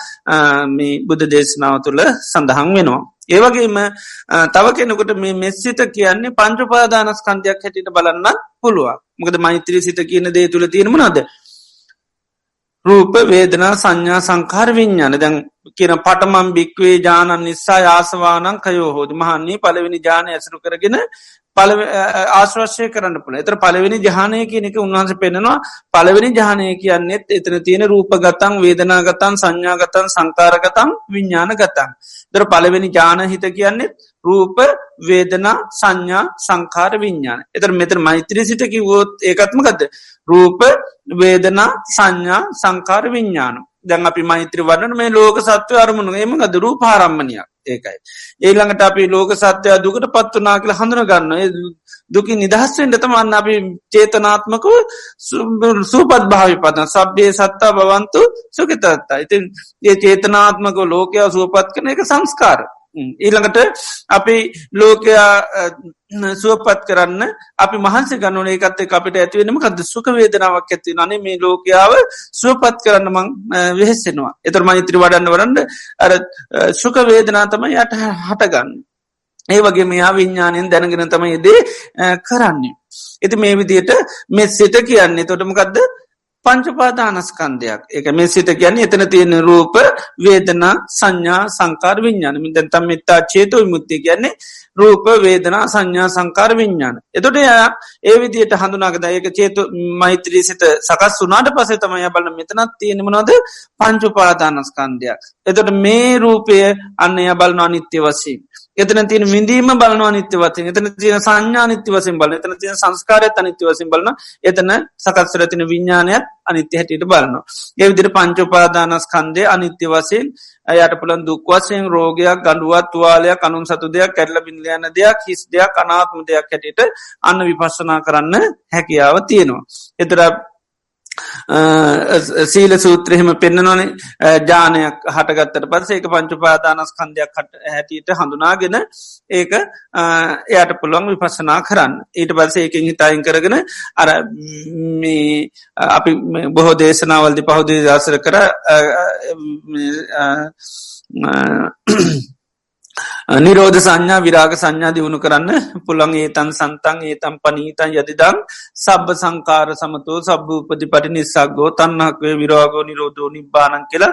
මේ බුද්ධ දේශනාව තුළ සඳහන් වෙනවා. ඒවගේම තව කෙනකට මේ මෙස්සිත කියන්නේ පංචුපාදානස්කන්ධයක් හැටිට බලන්න පුළුවන් මොකද මෛත්‍රී සිත කියන දේ තුළ තියෙනමනද රූප වේදනා සංඥා සංකාර විඤ්ඥාන දැන් කියන පටමම් භික්වේ ජානන් නිසා යාසවානං කයෝ හෝද මහන්නේ පලවෙනි ජාන ඇසරු කරගෙන පල ආශ්වශ්‍යය කරන්න පුළ එතර පලවෙනි ජානය කියනෙක උන්වහන්ස පෙනෙනවා පලවෙනි ජානය කියන්නෙත් එතන තියෙන රූප ගතන් වේදනාගතන් සංඥාගතන් සංකාරගතන් විඤ්ඥාන ගතන් දර පලවෙනි ජාන හිත කියන්නෙත් රූප වේදනා සංඥා සංකාර විඤ්ඥාන එතර මෙතර මෛත්‍රී සිට කිවෝත් ඒකත්මකද රූප වේදනා සංඥා සංකාර විඤ්ඥානු දැන් අපි මෛත්‍ර වන්න මේ ලෝක සත්වය අරමුණු එම දරු පාරම්මණයක් ඒකයි. ඒළඟට අපි ලෝක සත්‍යය දුකට පත්වනා කියල හඳුන ගන්න දුකි නිදහස්වෙන්ට තමන්න අපි චේතනාත්මකව සූපත් භාවි පතන සබ්්‍යය සත්තා බවන්තු සුකතත්තා ඉතින් ඒ චේතනාත්මක ලෝකයා සුවපත් කන එක සංස්කාර ඊළඟට අපි ලෝකයා සුවපත් කරන්න අපි මහන්ස ගන්නන ඒකත් අපිට ඇතිවෙනම කද සුක වේදනාවක් ඇති නනේ මේ ලෝකයාව සුවපත් කරන්න මං වෙහෙස්සෙනවා එතර මෛත්‍රි වඩන්න වරන්න අර සුක වේදනා තම යට හටගන්න. ඒ වගේ මෙයා විඤ්ඥානයෙන් දැනගෙන තමයි දේ කරන්නේ. ඇති මේ විදියට මෙ සිත කියන්නේ. තොටමකක්ද පංචපාදානස්කන්දයක් එක මේ සිත කියන්නේ එතන තියෙන රූප වේදනා සංඥා සංකාර විඤ්ඥාන මිදැන් තම් මෙත්තා චේතව මුත්තිය කියන්නේ රූප වේදනා සංඥා සංකාර විඤ්ඥාන. එතොට එයා ඒ විදියට හඳුනාගද ඒක චේතු මෛත්‍රී සිත සකස් වනාට පසේ තමයි බලන මෙතනත් තියෙනමනොද පංචුපාදානස්කන්දයක්. එතොට මේ රූපය අන්න එය බලන අනිත්‍ය වසීම. එතන තියෙන විඳීම බලනවා නිත්‍ය වසින් එතන තියෙන සංඥා නිත්‍ය වසින් බල එතන තියෙන සංස්කාරයත් අනිත්‍ය වසින් බලන එතන සකත්සර තින විඤ්ඥානයත් අනිත්‍ය හැටියට බලනවා. ඒ විදිර පංචෝපාදානස්කන්දය අනිත්‍ය වසයෙන් යට පුළන් දුක්වසයෙන් රෝගයක් ගඩුවත් තුවාලයක් අනුම් සතු දෙයක් කැරල බිඳලයන දෙයක් හිස් දෙයක් අනාත්ම දෙයක් හැටියට අන්න විපස්සනා කරන්න හැකියාව තියෙනවා. එතර සීල සූත්‍රහෙම පෙන්න්නනොන ජානයක් හටගත්තට පස ඒක පංචුපාදානස් කන්දයක් කට හැටියට හඳුනාගෙන ඒක එයට පුළුවන් විපසනා කරන්න ඊට පස්ස ඒකින් හිතායින් කරගෙන අර අපි බොහෝ දේශනාවල්දි පහුදේ දසර කර නිරෝධ සංඥා විරාග සංඥා දියුණු කරන්න පුළන් ඒතන් සන්තන් ඒතම් පනීතන් යතිදම් සබ්බ සංකාර සමතෝ සබ්භූපති පටි නිසාගෝ තන්නහක්වේ විරාගෝ නිරෝධෝ නිබ්බානන් කියලා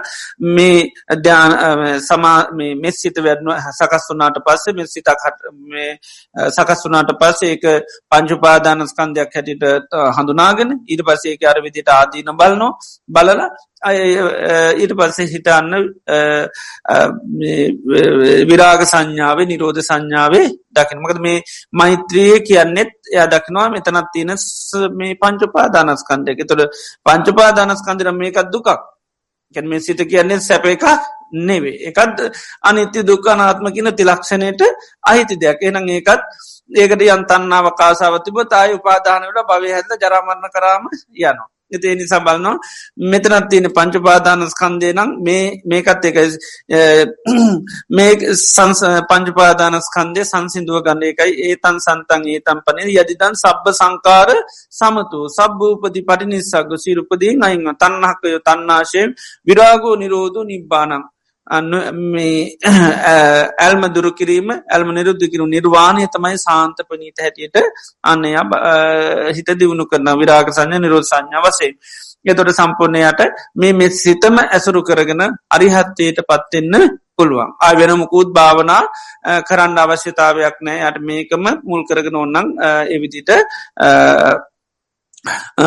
මේ ධ්‍යාන සමා මෙස්සිත වැඩනුව සකස් වනාට පස්සේ මෙ සිතක් හට සකස් වනාට පස්සේ ඒක පංචුපාදානස්කන්දයක් හැටිට හඳුනාගෙන ඊට පසේ අර විදිට ආදීන බලනෝ බලලා ඊට පස්සේ හිටන්න විරාග සංඥාවේ නිරෝධ සංඥාවේ දකිනමකද මේ මෛත්‍රිය කියන්නෙත් එය දකිනවා මෙතනත් තියෙන මේ පංචපාදානස්කන්දයක තොට පංචපාදානස්කන්දිර මේකත් දුකක්. ගැන මේ සිත කියන්නේ සැප එක නෙවේ එකත් අනිත්‍ය දුක්කානාත්ම කියන තිලක්ෂණයට අහිති දෙයක්. එනම් ඒකත් ඒකට යන්තන්නාව කාසාවතිබ තායි උපාදානවට භවය හැද ජරාමරණ කරාම යනවා. ඒ නිසා බලනවා මෙතනත් තියෙන පංචපාදානස්කන්දය නම් මේ මේකත් එක මේ සංස පංචපාදානස්කන්දය සංසිදුව ගන්න එකයි. ඒතන් සන්තන් ඒ තම් පනය යදිදන් සබ්බ සංකාර සමතු. සබ්භූපති පටි නිසාග සිරුපදී අයිංව තන්නහකයෝ තන්නාශය විරාගෝ නිරෝධ නිබ්බානම් අන්න මේ ඇල්ම දුරකිරීම ඇල්ම නිරුද්ධකිරු නිර්වාණය තමයි සාන්ත පනීත හැටියට අන්නය හිත දියුණු කරන විරාග සංඥ නිරෝධ සංඥා වසේ. එතොට සම්පූර්ණයට මේ මෙ සිතම ඇසුරු කරගෙන අරිහත්තයට පත්වෙන්න පුළුවන්. ආ වෙනමුකුත් භාවනා කරන්න අවශ්‍යතාවයක් නෑ යට මේකම මුල් කරගෙන ඔන්නන් එවිදිට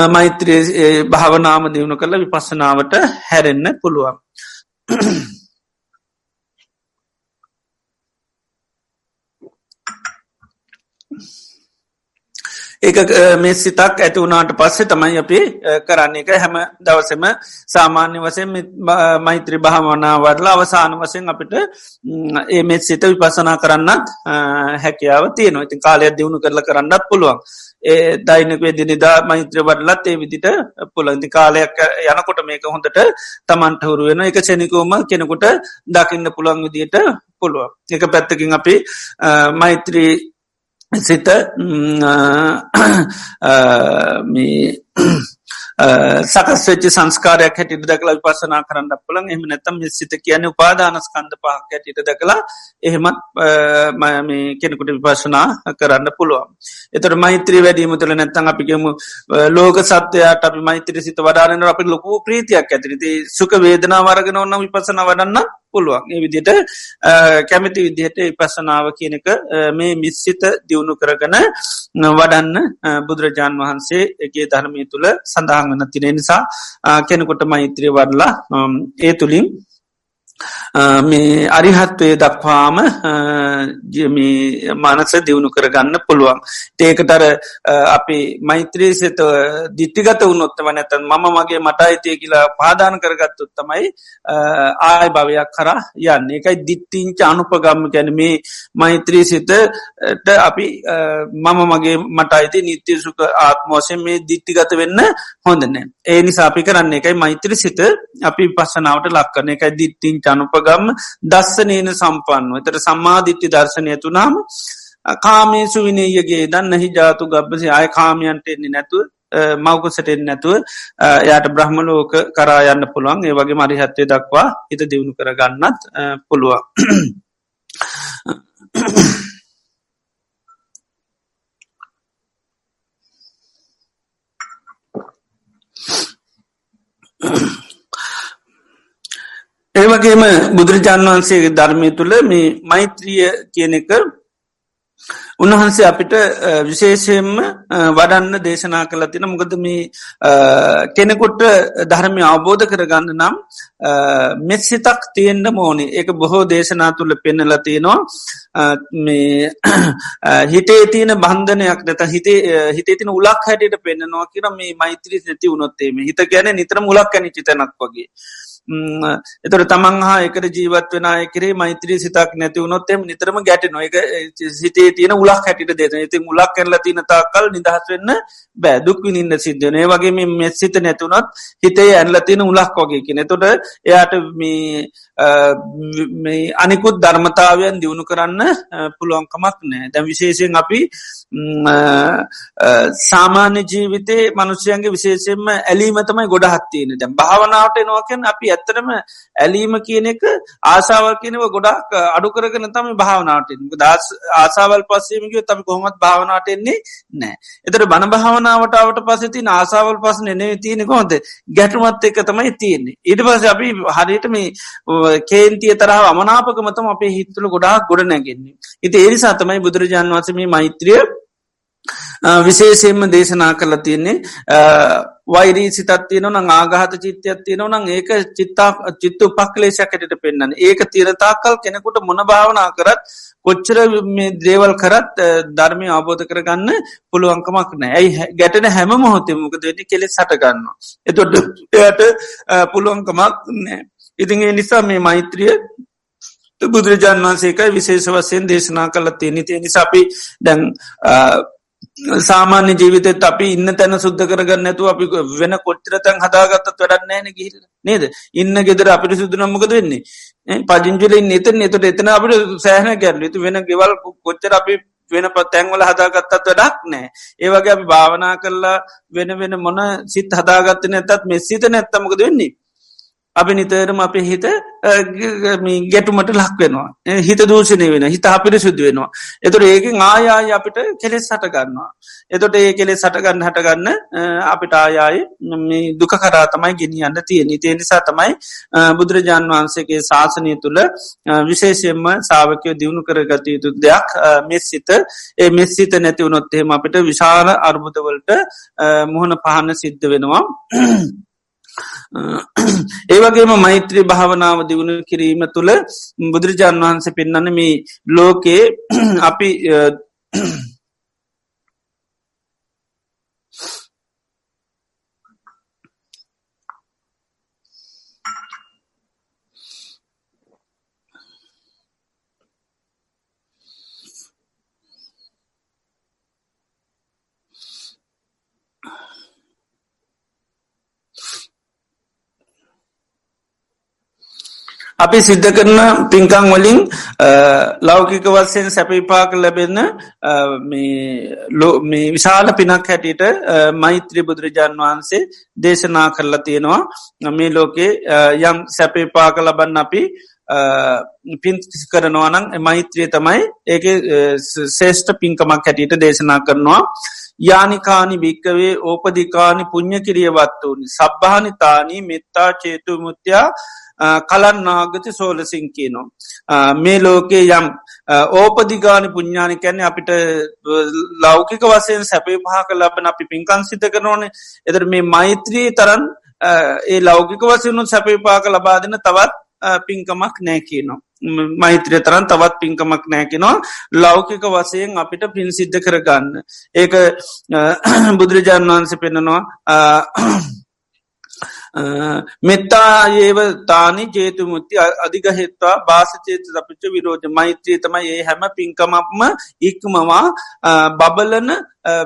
මෛත්‍රී භාවනාම දියුණු කරල විපස්සනාවට හැරෙන්න පුළුවන්. ඒක මේ සිතක් ඇති වුණාට පස්සේ තමයි අපි කරන්න. එක හැම දවසම සාමාන්‍ය වසයෙන් මෛත්‍රී භාමනා වඩලා අවසාන වසයෙන් අපිට ඒ මෙත් සිත විපසනා කරන්නත් හැකියාව තියනවා. ඉතින් කාලයක් දියුණු කරල කරන්නත් පුළුවන්. ඒ දෛනකවේ දිනිදා මෛත්‍ර වඩලත් ඒ විදිට පුළන්ති කාලයක් යනකොට මේක හොඳට තමන්ට හුරුවෙන එක සෙනිකෝම කෙනෙකුට දකින්න පුළුවන් විදියට පුළුවන්. එක පැත්තකින් අපි මෛත්‍රී සිත මේ සකස් වෙච්ච සංස්කාරයක් හැටිට දකලා විපසනා කරන්න පුළන් එහම නැතම් සිත කියන උපාදානස්කන්ද පහක් ඇටිට දකලා එහෙමත් මේ කෙනෙකුට විපශනා කරන්න පුළුවන්. එතට මෛත්‍රී වැඩීම තුළ නැත්තන් අපිගේම ලෝක සත්‍යයට අපි මෛත්‍රී සිත වඩානන අපි ලොකු ප්‍රීතියක් ඇතිරිති සුක වේදනා වරගෙන ඔන්න විපසන වඩන්න පුළුවන්. ඒ විදිට කැමති විදිහට විපසනාව කියනක මේ මිස්සිත දියුණු කරගන වඩන්න බුදුරජාණන් වහන්සේ එකගේ ධර්මය තුළ සඳහන් වන තින නිසා කෙනෙකොට මෛත්‍රී වඩලා ඒ තුළින් මේ අරිහත්වය දක්වාම මානස දියුණු කරගන්න පුළුවන්. ඒකටර අපි මෛත්‍රී සත දිට්ටිගත වුණොත්තව නැතන් මම මගේ මට අයිතිය කියලා පාදාන කරගත්තුත් තමයි ආය භවයක් කර යන්න. එකයි දිට්ටිංච අනුපගම්ම ගැන මේ මෛත්‍රී සිතට අපි මම මගේ මට අයිති නිත්‍යසුක ආත්මෝසයෙන් මේ දිට්ටිගත වෙන්න හොඳනෑ ඒ නිසා අපි කරන්න එකයි මෛත්‍රී සිත අපි පස්සනාවට ලක්කන එකයි දිට්ටිං චනුප රූපගම් දස්සනේන සම්පන්න එතට සම්මාධිත්‍ය දර්ශනය තුනාම කාමේසු විනේයගේ දන්න හි ජාතු ගබ්බසි ආය කාමයන්ට එන්නේ නැතුව මවකුසටෙන් නැතුව යට බ්‍රහ්මලෝක කරා යන්න පුළුවන් ඒ වගේ මරි හත්වය දක්වා හිත දියුණු කරගන්නත් පුළුවන්. ඒවගේම බුදුරජාණන් වහන්සේ ධර්මය තුළ මේ මෛත්‍රිය කියන එක උන්වහන්සේ අපිට විශේෂයෙන්ම වඩන්න දේශනා කළ තින මොකද මේ කෙනෙකුට ධර්මය අවබෝධ කරගන්න නම් මෙත් සිතක් තියෙන්ට මෝනි ඒක බොහෝ දේශනා තුළ පෙන්නල තියෙනවා. මේ හිතේ තියන බන්ධනයක් නැත හිතේ හිතේ තින උලක් හැටට පෙන්න්නවා කියර මේ මෛත්‍රී නැති උනොත්තේම හිත ගැන නිතර මුලක් ඇනි චිතනක් වගේ. එතොට තමන් හා එකට ජීවත් වෙන එකරේ මෛත්‍රී සිතක් නැති වුණොත්තෙම නිතරම ගැට නොක සිතේ තියෙන උලක් හැටිට දෙත ඉති මුලක් කරල තින තාකල් නිදහස් වෙන්න බෑදුක් විනින්න සිද්ධනේ වගේ මේ මෙත් සිත නැතුනත් හිතේ ඇන්ල තියෙන උලක් වගේ කියෙන. තොට එයාට මේ අනිකුත් ධර්මතාවයන් දියුණු කරන්න පුළුවන්කමක් නෑ දැ විශේෂයෙන් අපි සාමාන්‍ය ජීවිතේ මනුෂ්‍යයන්ගේ විශේෂෙන්ම ඇලීමතමයි ගොඩ හත්තියන දැම් භාවනාවට එනවාකෙන් අපි ඇත්තරම ඇලීම කියන එක ආසාවල් කියනව ගොඩක් අඩු කරගෙන තම භාවනාවට දස් ආසාවල් පස්සේමක තම කොහොමත් භාවනාට එන්නේ නෑ එතර බණ භාවනාවටාවට පසති ආසාවල් පස නේ තියෙන කොහොද ගැටුමත් එක තමයි තියෙන්නේ. ඊට පස අපි හරියට මේ කේන්තිය තරහ අමනාපකමතම අපේ හිත්තුල ගොඩාක් ගොඩ නැගෙන්නේ ඉති ඒනිසා තමයි බුදුරජාන් වසමේ මෛත්‍රිය විශේෂයෙන්ම දේශනා කළ තියන්නේ. වෛරී සිතත් තියන නං ආගහත චිත්‍යයක් තියෙනව නං ඒක චිත්තා චිත්තු පක්ලේශකටට පෙන්න්න ඒක තිරතාකල් කෙනෙකුට මොන භාවනා කරත් කොච්චර මේ දේවල් කරත් ධර්මය අවබෝධ කරගන්න පුළුවන්කමක් නෑ ඇයි ගැටන හැම මොහොතෙමක දෙනි කෙලෙ සටගන්න. එතොට එයට පුළුවන්කමක් නෑ. ඉතිගේ නිසා මේ මෛත්‍රිය බුදුරජාන් වන්සේකයි විශේෂ වසයෙන් දේශනා කල තියෙන තිය නිසාපි දැන් සාමාන්‍ය ජීවිතත් අපි ඉන්න තැන සුද්ද කරගන්න ඇතු අපි වෙන කොච්චර තැන් හදාගත්තත් වැඩක් නෑන ගිහිල නේද? ඉන්න ගෙදර අපිට සුදු නම්මකද වෙන්නේ? පජිංජලින් නත නතට එතන අපිට සෑහන ගැරල තු වෙන ගෙවල් කොච්චර අපි වෙන පතැන්වල හදාගත්තත් වැඩක් නෑ ඒවගේ අපි භාවනා කරලා වෙන වෙන මොන සිත් හදාගත්ත නැතත් මෙසිත නැත්තමකද වෙන්නේ? අපි නිතරම අපේ හිත ගැටුමට ලක් වෙනවා. හිත දූෂණය වෙන හිත අපිට සුදු වෙනවා එතුට ඒක ආයාය අපිට කෙලෙස් සටගන්නවා එතොට ඒ කෙලෙ සටගන්න හටගන්න අපිට ආයායි දුක කරා තමයි ගෙනියන්න තියෙන තිය නිසා තමයි බුදුරජාන් වහන්සේගේ ශාසනය තුළ විශේෂයෙන්ම සාාවකයෝ දියුණු කරගත යුතු දෙයක් මෙස්සිත ඒ මෙස්සිත නැතිවුණොත්තේම අපිට විශාල අර්බුදවලට මුහුණ පහන්න සිද්ධ වෙනවා. ඒවගේම මෛත්‍රී භාවනාව දියුණු කිරීම තුළ බුදුරජාණන් වහන්සේ පෙන්න්නන මේ ලෝකයේ අපි අපි සිද්ධ කරන පින්කං වලින් ලෞකික වස්සයෙන් සැපිපාක ලැබෙන්න මේ විශාල පිනක් හැටියට මෛත්‍රී බුදුරජාන් වහන්සේ දේශනා කරලා තියෙනවා. මේ ලෝකේ යම් සැපේපාක ලබන්න අපි පින් කරනවානං මෛත්‍රිය තමයි ඒක ශේෂ්ඨ පින්කමක් හැටියට දේශනා කරනවා. යානිකානි භික්කවේ ඕපදිකානි පුං්ඥ කිරියවත් වූනි සබ්භානිතානී මෙත්තා චේතු මුත්‍යයා කලන්නාගති සෝලසිංකේනවා. මේ ලෝකේ යම් ඕපදිගානි පුඤ්ඥානි කැන්නේ අපිට ලෞකික වසයෙන් සැපේ පහක ලබන අපි පින්කන් සිත කරනෝන එදර මේ මෛත්‍රී තරන් ඒ ලෞකික වසයනුත් සැපේ පාක ලබාදන තවත් පින්කමක් නෑ කියනවා. මෛත්‍රය තරන් තවත් පින්කමක් නෑකෙනවා ලෞකික වසයෙන් අපිට පින් සිද්ධ කරගන්න. ඒක බුදුරජාණන් වහන්සේ පෙන්න්නනවා මෙත්තා ඒව තානි ජේතුමුත්ති අධිගහෙත්වා භාසචේත අපිච විරෝධ. මෛත්‍රී තමයි ඒ හැම පින්කමක්ම ඉක්මවා බබලන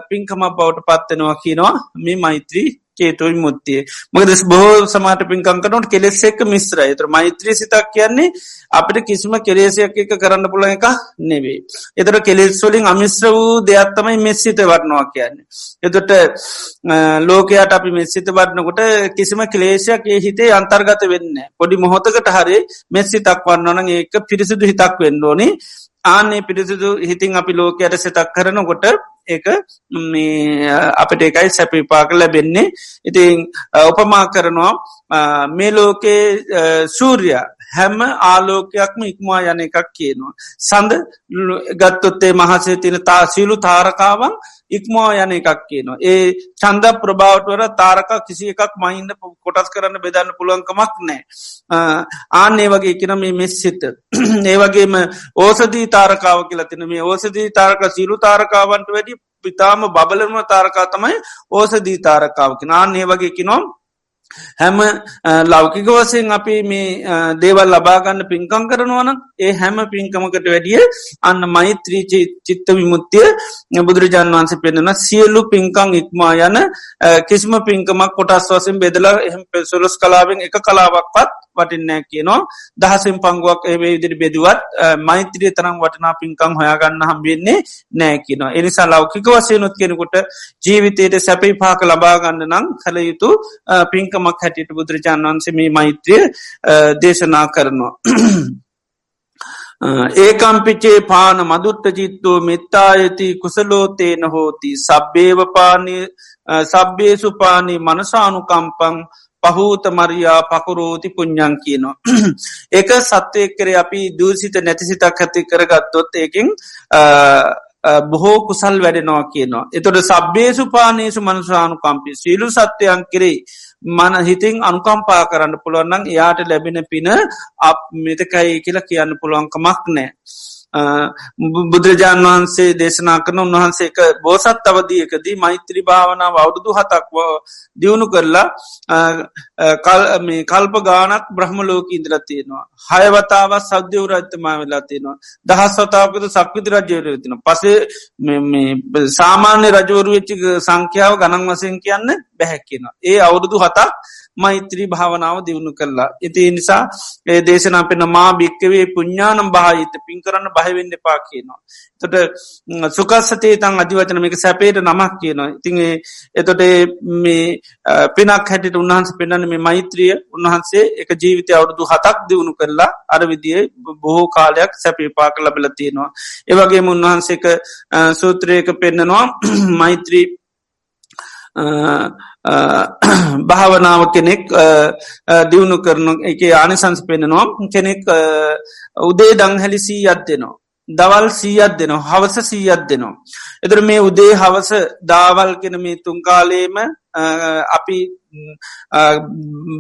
පින්කම බවට පත්වෙනවා කියනවා මේ මෛත්‍රී චේතුයි මුත්තිය මකද බොහෝ සමාට පින්කංකනට කෙලෙස් එක්ක මිස්ත්‍ර තර මෛත්‍රී සිතක් කියන්නේ අපිට කිසිම කෙලේසයක් එක කරන්න පුළ එක නෙවේ. එතර කෙලෙස්වලින් අමිශ්‍ර වූ දෙයක්ත්තමයි මෙස්සිත වටනවා කියන්නේ. එතොට ලෝකයට අපි මෙස්සිත වටනකොට කිසිම කලේෂයක් ඒ හිතේ අන්තර්ගත වෙන්න. පොඩි මොහොතකට හරි මෙස්සි තක් වන්නන ඒක පිරිසිදු හිතක් වෙන්න ඕනි ආන්නේ පිරිසිදු හිතින් අපි ලෝකයට සිතක් කරනකොට ඒක අපට එකයි සැපිපාක ලැබෙන්නේ. ඉතින් උපමා කරනවා මේ ලෝකේ සූර්යා හැම ආලෝකයක්ම ඉක්මවා යන එකක් කියනවා. සඳ ගත්තොත්තේ මහසේ තින තා සියලු තාරකාවන් ඉක්මවා යන එකක් කියනවා. ඒ චන්ද ප්‍රභාවටවර තාරක කිසි එකක් මහින්ද කොටස් කරන්න බෙදන්න පුළුවන්කමක් නෑ. ආන්නේ වගේ කියන මේ මෙස්සිත. ඒවගේම ඕසදී තාරකාව කියලා තින මේ ඕසදී තාරක සිරු තාරකාවන්ට වැඩි පිතාම බබලම තාරකා තමයි ඕසදී තාරකාවකි නාන්නේ වගේ කිනොම් හැම ලෞකික වසයෙන් අපි මේ දේවල් ලබාගන්න පින්කං කරනවන ඒ හැම පින්කමකට වැඩිය අන්න මෛත්‍රී චිත්ත විමුත්තිය බුදුරජාන් වන්සේ පෙන්න්නන සියල්ලු පින්කං ඉක්මා යන කිසිම පින්කමක් කොටස් වසෙන් බෙදලා එහම පෙසොලොස් කලාවෙන් එක කලාවක්පත් වටින්නෑ කියනවා. දහසිම් පංගුවක් ඒ ඉදිරි බෙදුවත් මෛත්‍රිය තරම් වටනා පින්කං හොයාගන්න හම්බෙන්නේ නෑ කියනවා. එනිසා ලෞකික වසයනුත් කෙනෙකුට ජීවිතයට සැපයි පාක ලබාගන්න නම් කළ යුතු පින්කමක් හැටියට බුදුරජාන් වන්සේ මේ මෛත්‍රිය දේශනා කරනවා. ඒකම්පිචේ පාන මදුට්ට චිත්තෝ මෙත්තායති කුසලෝතේන හෝති. සබ්බේවපානය සබ්බේසුපානී මනසානුකම්පං පහූත මරයා පකුරෝති පුං්ඥන් කියනවා. ඒක සත්වය කරේ අපි දූසිත නැතිසිතක් ඇති කරගත්තොත් ඒකින් බොහෝ කුසල් වැඩෙනවා කියනවා. එතොට සබ්බේසු පානේසු මනුසානු කම්පි සීලු සත්‍යයන් කරේ මන හිතින් අනුකම්පා කරන්න පුළුවන්නම් එයාට ලැබෙන පින අප මෙතකයි කියලා කියන්න පුළුවන්කමක් නෑ. බුදුරජාණන් වහන්සේ දේශනා කරන උන්වහන්සේක බෝසත් අවදියකදී මෛත්‍රී භාවනාව අවුරුදු හතක්ව දියුණු කරලා මේ කල්ප ගානක් බ්‍රහ්මලෝක ඉන්ද්‍ර තියෙනවා. හයවතාව සෞද්‍යව රජතමා වෙලා තියෙනවා. දහස් වතාවකද සක්විති රජ්‍යවර තින පසේ සාමාන්‍ය රජවරු වෙච්චි සංඛ්‍යාව ගණන් වසයෙන් කියන්න බැහැක්කිෙන. ඒ අවුරුදු හතක් මෛත්‍රී භාවනාව දියුණු කරලා. ඉති නිසා ඒ දේශනා පෙන මා භික්කවේ පුඤ්ඥානම් භාහිත පින් කරන්න බහිවෙන්න පා කියනවා. තොට සුකස්සතේ තන් අධිවචන මේක සැපේට නමක් කියනවා. ඉතින් එතොට මේ පිනක් හැට උන්හන්ස පෙන්න්න මේ මෛත්‍රිය උන්වහන්සේ එක ජීවිතය අවුරුදු හතක් දියුණු කරලා අර විදිිය බොහෝ කාලයක් සැපේ පාක ලබල තියෙනවා. ඒවගේ උන්වහන්සේක සූත්‍රයක පෙන්න්නනවා මෛත්‍රී භාවනාව කෙනෙක් දියුණු කරන එක ආනිසංස් පෙන්නවා කෙනෙක් උදේ දංහැලි සීයත් දෙනවා. දවල් සීයත් දෙනවා හවස සීයත් දෙනවා. එතර මේ උදේ හවස දාවල් කෙන මේ තුන්කාලේම අපි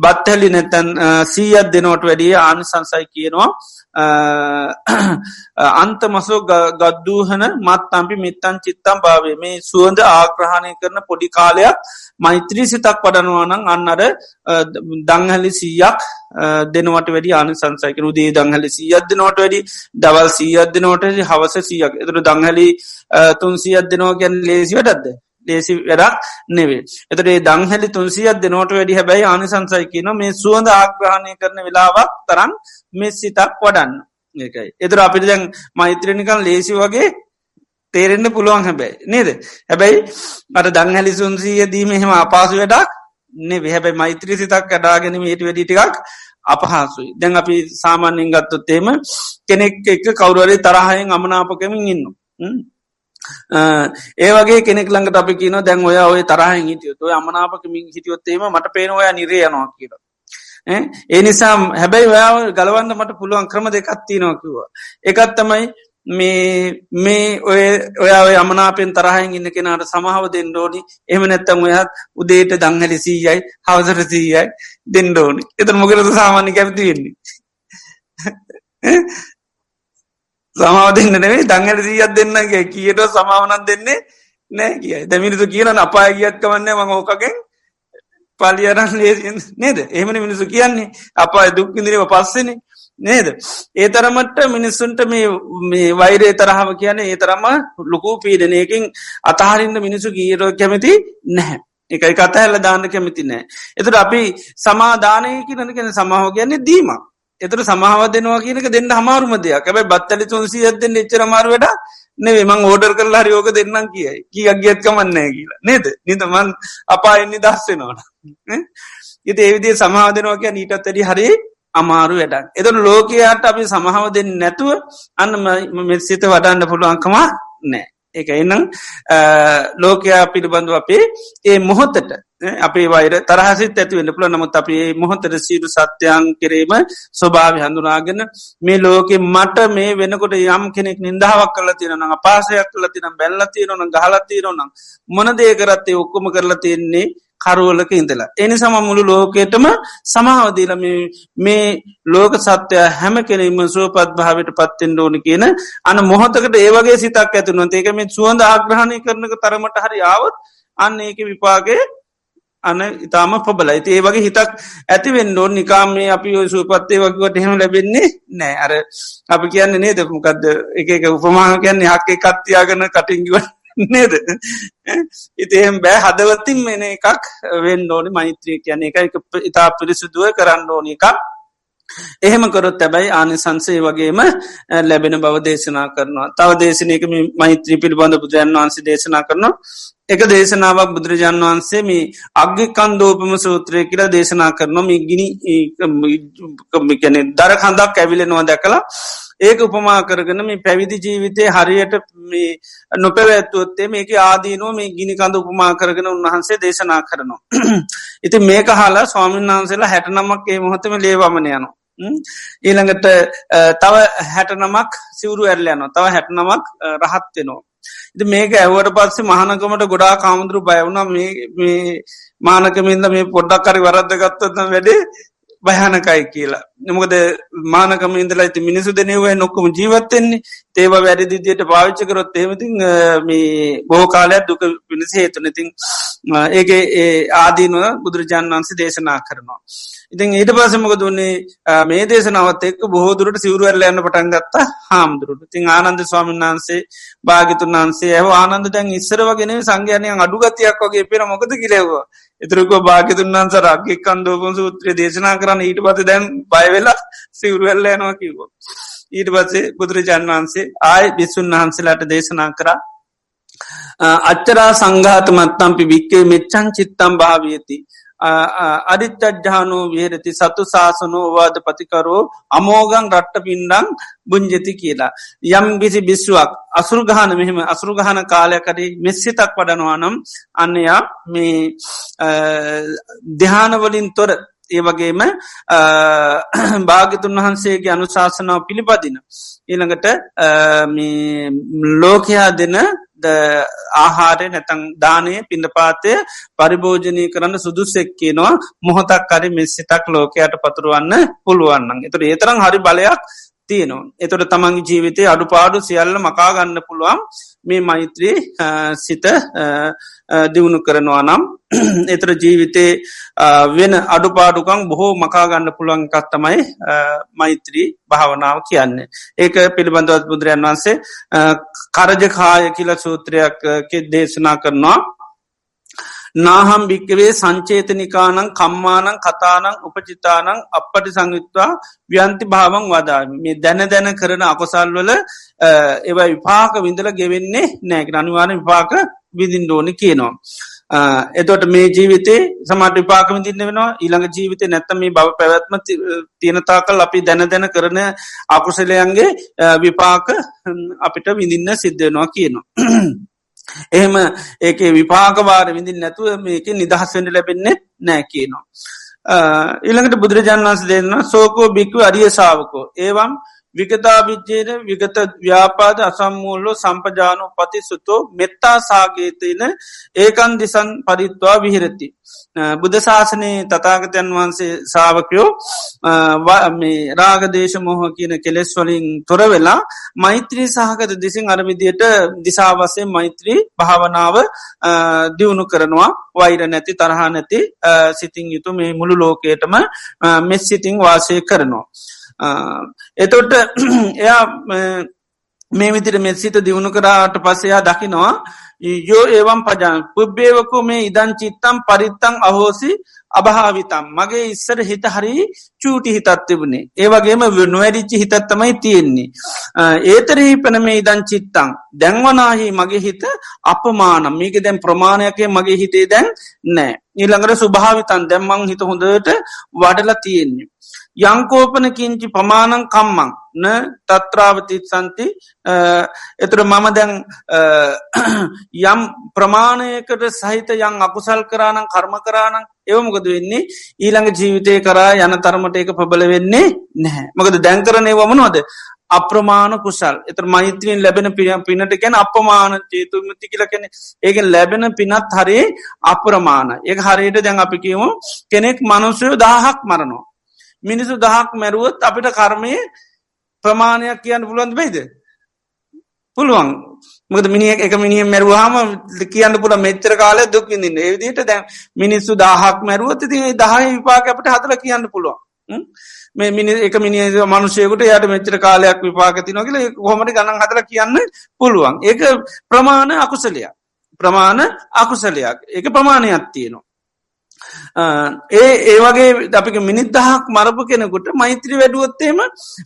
බත්හැලි නැතැන් සීයත් දෙනෝට වැඩිය ආනිසංසයි කියනවා. අන්තමසෝ ගද්දූහන මත් අම්පි මිත්තන් චිත්තම් භාවේ. මේ සුවඳ ආග්‍රහණය කරන පොඩි කාලයක් මෛත්‍රී සිතක් වඩනුවනං අන්නර දංහලි සීයක් දෙනවට වැඩි ආන සංසයක රුදේ දංහලි සීයද නොට වැඩි දවල් සීයද නෝට හවස සීයක්. එතුර දංහලි තුන් සියත් දෙනවා ගැන් ලේසි වටත්ද ලේසි වැඩක් නෙවේ. එතට දංහැලි තුන්සියත් දෙනෝට වැඩි හැබැයි ආනිසංසයි කියන මේ සුවඳ ආග්‍රහණය කරන වෙලාවක් තරන් මෙ සිතක් වඩන්න ඒකයි. එතුර අපිට දැන් මෛත්‍රණිකන් ලේසි වගේ තේරෙන්න්න පුළුවන් හැබැයි නේද. හැබැයි මට දංහැලි සුන්සීය දීම එහෙම අපාසු වැඩක් නෙ හැබැයි මෛත්‍රී සිතක් කඩාගෙන ට වැඩිටිකක් අපහසුයි දැන් අපි සාමාන්‍යෙන් ගත්තොත්තේම කෙනෙක් එක කවරුවරේ තරහයෙන් අමනාපකමින් ඉන්න. ඒ වගේ කෙනෙක් ළඟට අපි කියන දැන් ඔය ඔය තරහෙන් හිටියොත් ඔය අමනාපකමින් හිටියොත්තේම මට පේනවය නිරයනවා කියල. ඒ නිසා හැබැයි ඔයාව ගලවන්න මට පුළුවන් ක්‍රම දෙකත්ති නොකිව. එකත් තමයි මේ මේ ඔය ඔයා අමනාපෙන් තරහෙන් ඉන්න කෙනට සමහාව දෙන්නඩෝනි එම නැත්තම් ඔයත් උදේට දංහලි සීයයි හවසර සීයයි දෙන්නඩෝනි එත මොකරද සාමාන්‍ය කැමති වෙන්නේ. සමාව දෙන්න නෙවේ දංගට සීයත් දෙන්න කියට සමාවනත් දෙන්නේ නෑ කිය දැමිනිතු කියන අපාය ගියත් කවන්න ම ඕකගෙන් පලියරන් ලේසින් නේද? එහමන මිනිසු කියන්නේ. අප දුක්කිදිරව පස්සෙන නේද? ඒ තරමට මිනිස්සුන්ට මේ මේ වෛරේ තරහාව කියන ඒ තරම ලොකූ පීඩනයකින් අතහරින්න මිනිසු ගීරෝ කැමති නැහැ. එකයි කතහැල්ල දාන්න කැමති නෑ එතුට අපි සමාධානයකි නකෙන සමාහෝ කියන්නේ දීම එතුර සමාව දෙනවා කියනක දෙන්න හමාරුම දෙයක්. ඇබයි බත්තලි තුන්සි ඇදෙන් එච්චර මාරුවට නෙවේ මං ඕඩර් කරලා හරිෝක දෙන්නම් කියයි. කිය අගියත් කමන්නෑ කියලා. නේද? නිතමන් අපා එන්නේ දස්සෙනවන ඉති ඒවිදිේ සමාධනවා කිය නීටත් ඇඩි හරි අමාරු වැඩක්. එතන ලෝකයාට අපි සමහාව දෙන්න නැතුව අන්න මෙසිත වඩන්න පුළුවන්කමා නෑ එක එනම් ලෝකයා පිළිබඳු අපේ ඒ මොහොතට අපේ වෛර තරහසිත් ඇතිවෙන්න පුළ නමුත් අපේ මොහොතට සීරු සත්‍යයන් කිරීම ස්වභාව හඳුනාගෙන මේ ලෝකෙ මට මේ වෙනකොට යම් කෙනෙක් නින්දාවක් කල තිරන පාසයක් කල තින බැල්ල තිරන ගහලතීරනම් මොනදේ කරත්තේ ඔක්කොම කරලා තියෙන්නේ කරුවලක ඉඳලා. එනි සම මුළු ලෝකයටම සමාවදීලම මේ ලෝක සත්‍යය හැම කෙනෙම සුවපත් භාවට පත්තෙන් ඕන කියන අන මොහොතකට ඒවගේ සිතක් ඇතුන ඒක මේ සුවඳ ආග්‍රහණය කරනක තරමට හරි ආවත් අන්න ඒක විපාගේ අන ඉතාම පබලයි ඒ වගේ හිතක් ඇතිවෙන්ඩෝ නිකාමේ අපි සූපත්තේ වකට හෙම ලැබෙන්නේ නෑ අර අපි කියන්න නේ දෙමකක්ද එක එක උපමාහ කියන්නේ හක්කේ කත්තියාගන කටින්ගිවට නේද? ඉතිහෙම බෑ. හදවතින් මෙන එකක් වෙන් ඕනි. මෛත්‍රී කියන එක ඉතා පිරිසුදුව කරන්න ඕනි එකක්. එහෙම කොරොත් තැබයි ආනිසන්සේ වගේම ලැබෙන බව දේශනා කරනවා. තව දේශනයක මෛත්‍රී පිළිබඳ බුදුරන් වන්සේ දේශනා කරනවා. එක දේශනාවක් බුදුරජාන් වහන්සේ මේ අග්ගකන්දෝපම සූත්‍රය කියලා දේශනා කරනවා මේ ගිනි කැනෙ දර කඳක් ඇවිලෙනවා දැකලා ඒක උපමා කරගෙන මේ පැවිදි ජීවිතය හරියට මේ නොපැවැත්තුවත්තේ මේක ආදීනුව මේ ගිනි කඳ උපමා කරගෙන උන්වහන්සේ දේශනා කරනවා. ඉති මේක හලා ස්වාමීන් වහන්සේලා හැට නමක් ඒ මොහොතම ලේවමන යනවා. ඊළඟට තව හැට නමක් සිවරු ඇරලයනවා තව හැට නමක් රහත්වෙනවා. ඉති මේක ඇවට පස්සේ මහනකමට ගොඩා කාමුදුරු බයවුණ මේ මානකමින්ද මේ පොඩ්ඩක්කරි වරද්දගත්තත්න වැඩේ භයනකයි කියලා. නමුකද මානකම ඉදලා ඇති මිනිසු දෙනවේ නොක්කම ජීවත්තෙන්නේ තේව වැරදිදියට පාවිච්චකරොත් එහෙමති මේ බොහෝ කාලයක් දුක පිණිස හේතුනතින් ඒක ඒ ආදීනුව බුදුරජාන් වන්සේ දේශනා කරනවා. ඉතින් ඊට පසමක දුන්නේ මේ දේශනාවත් එක් බොහෝදුරට සිවරුවරල යන්න පටන් ගත්ත හාමුදුරුට තින් ආනන්ද ස්වාමීන් වහන්සේ භාගිතුන් වන්සේ ඇහ ආනන්ද දැන් ඉස්සර වගෙන සංඝයනය අඩුගතියක් වගේ පෙර මොකද කිරෙවවා එතරකෝ භාගතුන් වන්ස රක්ගෙක් කන්දෝපන් සූත්‍රය දේශනා කරන්න ඊට පත දැන් බයවෙලා සිවරුවල්ල යනවා කිවෝ. ඊට පසේ බුදුරජාන් වහන්සේ ආය බිස්සුන් වහන්සේලාට දේශනා කරා අච්චරා සංඝාතමත්තම්පි වික්කේ මෙච්චන් චිත්තම් භාවියති අරිච්චජ්ජානෝ විහරති සතු ශාසනෝ වාද පතිකරෝ අමෝගං රට්ට පින්ඩං බුංජති කියලා. යම් ගිසි බිස්්ුවක් අසුරගහන මෙහෙම අසුරගහන කාලයකරි මෙස්සිතක් වඩනවා නම් අන්නයා මේ දෙහානවලින් තොර ඒ වගේම භාගිතුන් වහන්සේගේ අනුශාසනාව පිළිපදින. ඊළඟට ලෝකයා දෙන ආහාරය නැතං දානය පිඩපාතය පරිභෝජනය කරන්න සුදුසෙක්කේනවා මොහොතක් කරි මෙස්සිතක් ලෝකයට පතුරුවන්න පුළුවන්න. එතුර ඒතරම් හරි බලයක් තියෙනවා. එතොට තමන්ගේ ජීවිතය අඩුපාඩු සියල්ල මකාගන්න පුළුවන් මේ මෛත්‍රී සිත දියුණු කරනවා නම් එතර ජීවිතේ වෙන අඩුපාඩුකං බොහෝ මකාගන්න පුළුවන් කත්තමයි මෛත්‍රී භාවනාව කියන්නේ. ඒක පිළිබඳවත් බුදුරයන් වන්සේ කරජකාය කියල සූත්‍රයක් දේශනා කරනවා නාහම් භික්කවේ සංචේතනිකානං කම්මානං කතානං උපචිතානං අපපටි සංයුත්වා ව්‍යන්ති භාවන් වදා මේ දැන දැන කරන අකොසල්වල ඒව විපාක විඳල ගෙවෙන්නේ නෑක අනිවාන විපාක විදිින් ඩෝනි කියනවා. එතොට මේ ජීවිතේ සමට විපාක විදින්න වෙනවා ඊළඟ ජීවිතය නැත්තම මේ බව පැවැත්ම තියෙනතාකල් අපි දැන දැන කරන අකුසලයන්ගේ විපාක අපිට විඳින්න සිද්ධනවා කියනවා. එහෙම ඒක විපාකවාර විඳින් නැතුව මේක නිදහස්වෙන්ට ලැබෙන්නේ නෑ කියනවා. ඉළඟට බුදුරජාන් වන්ස දෙන්න සෝකෝ බික්ව අරිය සාාවකෝ ඒවම් විගතා විච්චේන විගත ව්‍යාපාද අසම්මූල්ලෝ සම්පජානෝ පතිසුතෝ මෙත්තා සාගේතයන ඒකන් දිසන් පරිත්වා විහිරති. බුද්ධ ශාසනයේ තතාගතයන් වහන්සේ සාාවකයෝ රාගදේශ මොහ කියන කෙලෙස් වලින් තොර වෙලා මෛත්‍රී සහකත දිසින් අරවිදියට දිසාවසේ මෛත්‍රී භාවනාව දියුණු කරනවා වෛර නැති තරහා නැති සිතිං යුතු මේ මුළු ලෝකයටම මෙස් සිතිං වාසය කරනවා. එතොට එයා මේ විතිර මෙසිත දියුණු කරාට පසයා දකිනවා යෝ ඒවම් පජාන පුබ්බේවකු මේ ඉදන් චිත්තම් පරිත්තං අහෝසි අභාවිතම් මගේ ඉස්සර හිත හරි චූටි හිතත් තිබුණේ. ඒවගේම නොවැඩිච්චි හිතත්තමයි තියෙන්නේ. ඒතරහි පන මේ ඉදන් චිත්තං දැන්වනාහි මගේ හිත අපමාන. මේක දැන් ප්‍රමාණයකේ මගේ හිතේ දැන් නෑ. ඊළඟට සුභාවිතන් දැම්මං හිත හොඳට වඩලා තියෙන්නේ. යංකෝපන කිංචි පමාණං කම්මං. න තත්‍රාවතිත් සන්ති එතුර මම දැන් යම් ප්‍රමාණයකට සහිත යං අකුසල් කරානං කර්ම කරානං එවමකද වෙන්නේ? ඊළඟ ජීවිතය කරා යන තරමට එක ප්‍රබල වෙන්නේ නැහැ. මකද දැන්කරනය වමනොද අප්‍රමාණ කුසල්. එත මෛත්‍රීෙන් ලැබෙන පියම් පිනට ගැන අපමාන චේතුමති කියලකෙන ඒගෙන් ලැබෙන පිනත් හරේ අප්‍රමාණ ඒ හරියට දැන් අපි කියමු කෙනෙක් මනුසයෝ දාහක් මරනවා. මිනිසු දහක් මැරුවොත් අපිට කර්මය ප්‍රමාණයක් කියන්න පුළුවන්ද බයිද පුළුවන්. මද මිනි එක මිනිිය මැරුවාම කියන්න පුළ මෙච්චර කාල දුක්විඳන්න ඒවිදිට දැන් මිනිස්සු දාහක් මැරුවොත් ති දහයි විපාක අපට හදල කියන්න පුළුවන්. මේ මිනි එක මිනි මනුෂයකුට යට මෙච්‍ර කාලයක් විපාකති නොකල හොමට ගණන් හදල කියන්න පුළුවන්. ඒක ප්‍රමාණ අකුසලයක්. ප්‍රමාණ අකුසලයක්. ඒක ප්‍රමාණයක් තියෙනවා. ඒ ඒවගේ අපික මිනිත් දහක් මරපු කෙනෙකුට මෛත්‍රී වැඩුවොත්තේම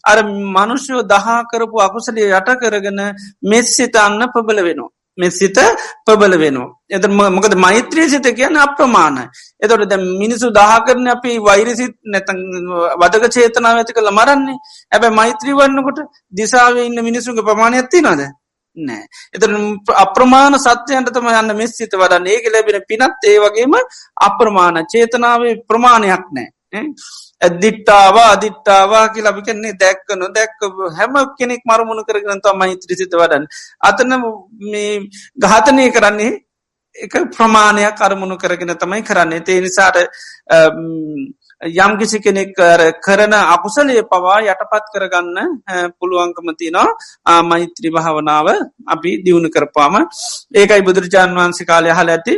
අර මනුෂ්‍යෝ දහා කරපු අකුසලිය යට කරගෙන මෙස්සිතන්න පබල වෙනවා. මෙසිත පබල වෙනවා. එත මොකද මෛත්‍රී සිත කියන අප්‍රමාණයි. එතොට ද මිනිසු දාහකරන අපි වෛරසිත් නැත වදක චේතනාව ඇති කළ මරන්නේ. ඇබැ මෛත්‍රී වන්නකොට දිසාාව ඉන්න මිනිසුගේ ප්‍රමාණයක්ති නොද නෑ. එත අප්‍රමාණ සත්‍යයන්ට තම යන්න මෙස්සිත වඩන්න. ඒක ලැබෙන පිනත් ඒ වගේම අප්‍රමාණ. චේතනාවේ ප්‍රමාණයක් නෑ. ඇදිට්ටාවා අදිට්ටාවා කිය ලබි කෙන්නේ දැක්ක නො දැක්ක හැම කෙනෙක් මරමුණ කරගෙන තම හිත්‍රසිත වඩන් අතන මේ ගාතනය කරන්නේ එක ප්‍රමාණයක් අරමුණු කරගෙන තමයි කරන්නේ. තේ නිසාට යම් කිසි කෙනෙක් කරන අකුසලේ පවා යටපත් කරගන්න පුළුවන්කම තිනවා මෛත්‍රී භාවනාව අපි දියුණු කරපාම ඒකයි බුදුරජාණන් වහන්සේ කාලය හල ඇති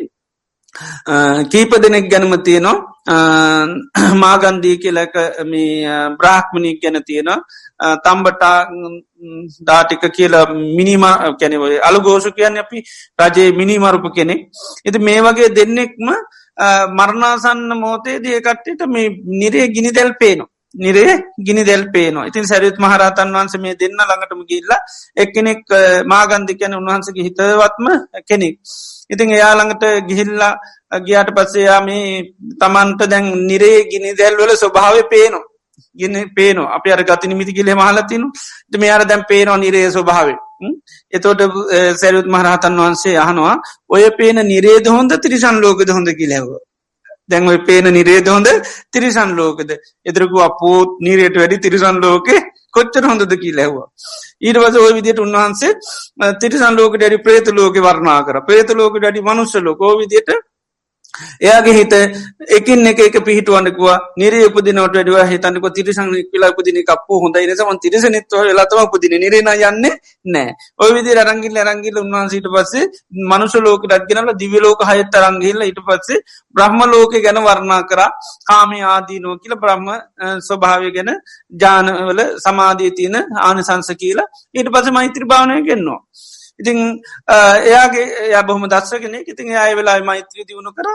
කීප දෙනෙක් ගැනම තියනවා. මාගන්දී කියලක මේ බ්‍රාහ්මණී ගැන තියෙනවා තම්බටා දාටික කියලා මිනිම කැනවයි අලුගෝෂ කියන්න අපි රජයේ මිනිමරුප කෙනෙක් එති මේ වගේ දෙන්නෙක්ම මරණාසන්න මෝතේ දියකට්ටට මේ නිරේ ගිනි දැල් පේනවා. නිරේ ගිනි දෙල් පේනවා ඉතින් සැරියුත් මහරතන් වන්ස මේ දෙන්න ළඟටම ගිල්ල එක්කෙනෙක් මාගන්ධිකයන උන්වහන්සගේ හිතවත්ම කෙනෙක්. ඉතින් එයාළඟට ගිහිල්ලා ගියාට පස්සේයා මේ තමන්ට දැන් නිරේ ගිනි දැල්වල ස්වභාව පේනවා. ගින්න පේනවා. අප අර ගති නිමිති කියලේ මහලතිනු මෙයාර දැන් පේනවා නිරේ ස්වභාවේ එතෝට සැරුත් මහරහතන් වහන්සේ අහනවා ඔය පේන නිරේද හොඳ තිරිසන් ලෝකද හොඳ? කිලැව දැන් ඔය පේන නිරේද හොඳ තිරිසන් ලෝකද? එදරකු අපෝත් නීරයට වැඩි තිරිසන් ලෝකෙ කොච්චර හොඳද කී ලැව්වා ඊටවස ඔය විදියට උන්වහන්සේ තිරිසන් ලෝක ඩඩි ප්‍රේත ලෝක වර්ණා කර. ප්‍රේත ලෝක ඩඩි මනුස්ස ලෝක. විදියට එයාගේ හිත එකින් එක එක පිහිටුවන්නකවා නිරේ උපදිනවට වැඩව හිතන්නක තිරිසං පිලා උපදින කප්පු හොඳයි නිසම තිරිසනිත්ව ලතම උපදින නිරේන යන්න නෑ ඔය විදි රංගිල් රංගිල උන්වහන්සට පස්සේ මනුස ලෝක ඩක්ගෙනල දිවිලෝක හයත් තරංගිල්ල ඉට පස්සේ බ්‍රහ්ම ලෝක ගැන වර්ණා කර. කාමේ ආදීනෝ කියල බ්‍රහ්ම ස්වභාවය ගැන ජානවල සමාධී තියන ආනිසංස කියලා ඊට පස මෛත්‍ර භාවනය ගෙන්නවා. ඉතිං එයාගේ එය බොහම දස්සගෙන ඉතින් අය වෙලා මෛත්‍රී දියුණු කර.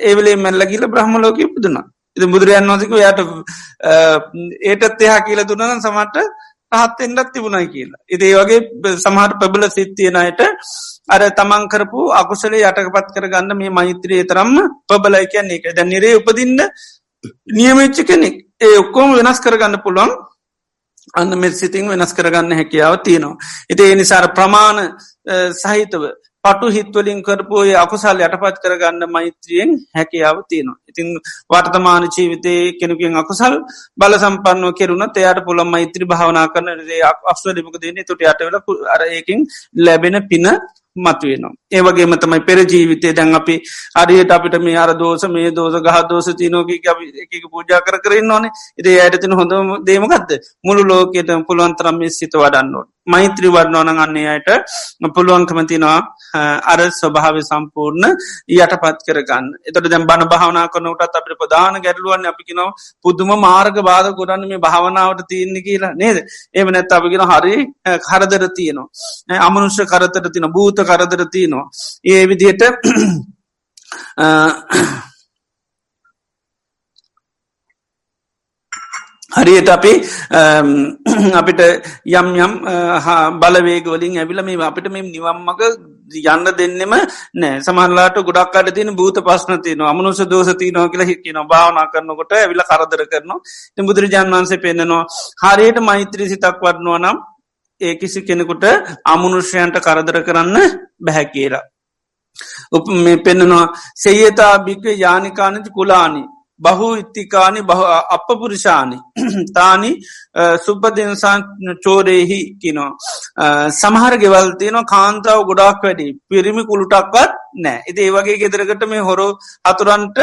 ඒවලේ මැල්ලගිල බ්‍රහ්ම ලෝක පුදුනා ඉති බුදුරයන් වසක යට ඒටත් එහා කියල දුන්නන සමට පහත් එන්නත් තිබුණයි කියලා. ඉති ඒ වගේ සමහට පැබල සිත්තියනයට අර තමන් කරපු අකුසලේ යටකපත් කරගන්න මේ මෛත්‍රයේ තරම්ම පබලයි කියන්නේ. එක දැ නිරේ උපදින්න නියමච්ච කෙනෙක්. ඒ ඔක්කෝම වෙනස් කරගන්න පුළුවන්. අන්න මෙ සිතින් වෙනස් කරගන්න හැකියාව තියෙනවා. ඉති එනිසාර ප්‍රමාණ සහිතව පටු හිත්වලින් කරපු අකුසල් යටපත් කරගන්න මෛත්‍රියෙන් හැකියාව තියෙනවා. ඉතින් වර්තමාන ජීවිතය කෙනකින් අකුසල් බල සම්පන්නව කෙරුණ එයාට පුළ මෛත්‍රී භාවනා කරන අක්ස්වලිමක දන්නේ තුට යටවෙල අර ඒකින් ලැබෙන පින මතුවෙනවා. ඒවගේම තමයි පෙරජීවිතය දැන් අපි අරියට අපිට මේ අර දෝස මේ දෝස ගහ දෝස තිනෝක එක පූජා කර කරන්න ඕනේ ඉති අයටතින හොඳ දේමකක්ද මුළු ලෝකයට පුළුවන්තරම් මේ සිත වඩන්නවා. මෛත්‍රී වඩනෝන අන්නේ අයට පුළුවන්කමතිනවා අර ස්වභාව සම්පූර්ණ යටපත් කරගන්න. එතට දැම් බණ භාවනා කනටත් අපට ප්‍රධාන ගැඩලුවන් අපිකිනව පුදුම මාර්ග බාධ ගොඩන්න මේ භාවනාවට තියන්න කියලා. නේද? එම නැත් අපිගෙන හරි කරදර තියනවා. අමනුෂ්‍ය කරතර තින භූත කරදර තියනවා. ඒ විදියට හරියට අපි අපිට යම් යම් බලවේගවලින් ඇවිල මේ අපිට මෙ නිවම්මක යන්න දෙන්නෙම නෑ. සමහල්ලාට ගොඩක් අට තින භූත පස්නතින අමනුස දෝසති නෝ කියල හික්කන භාවනා කරනකොට ඇවිල කරදර කරනවා. බුදුරජාන් වන්සේ පෙන්න්නනවා හරියට මෛත්‍රී සිතක් වඩනවා නම් ඒ කිසි කෙනෙකුට අමනුෂ්‍යයන්ට කරදර කරන්න බැහැ කියලා. උප මේ පෙන්න්නනවා සේයතා භික්ව යානිකානති කුලානි. බහු ඉත්තිකානි අප පුරුෂානි තානි සුපදිනසා චෝරයෙහි කිනෝ සමහර ගෙවල් තියෙන කාන්තාව ගොඩක් වැඩි. පිරිමි කුළුටක්වත් නෑ. එති ඒවගේ ගෙදරකට මේ හොරෝ අතුරන්ට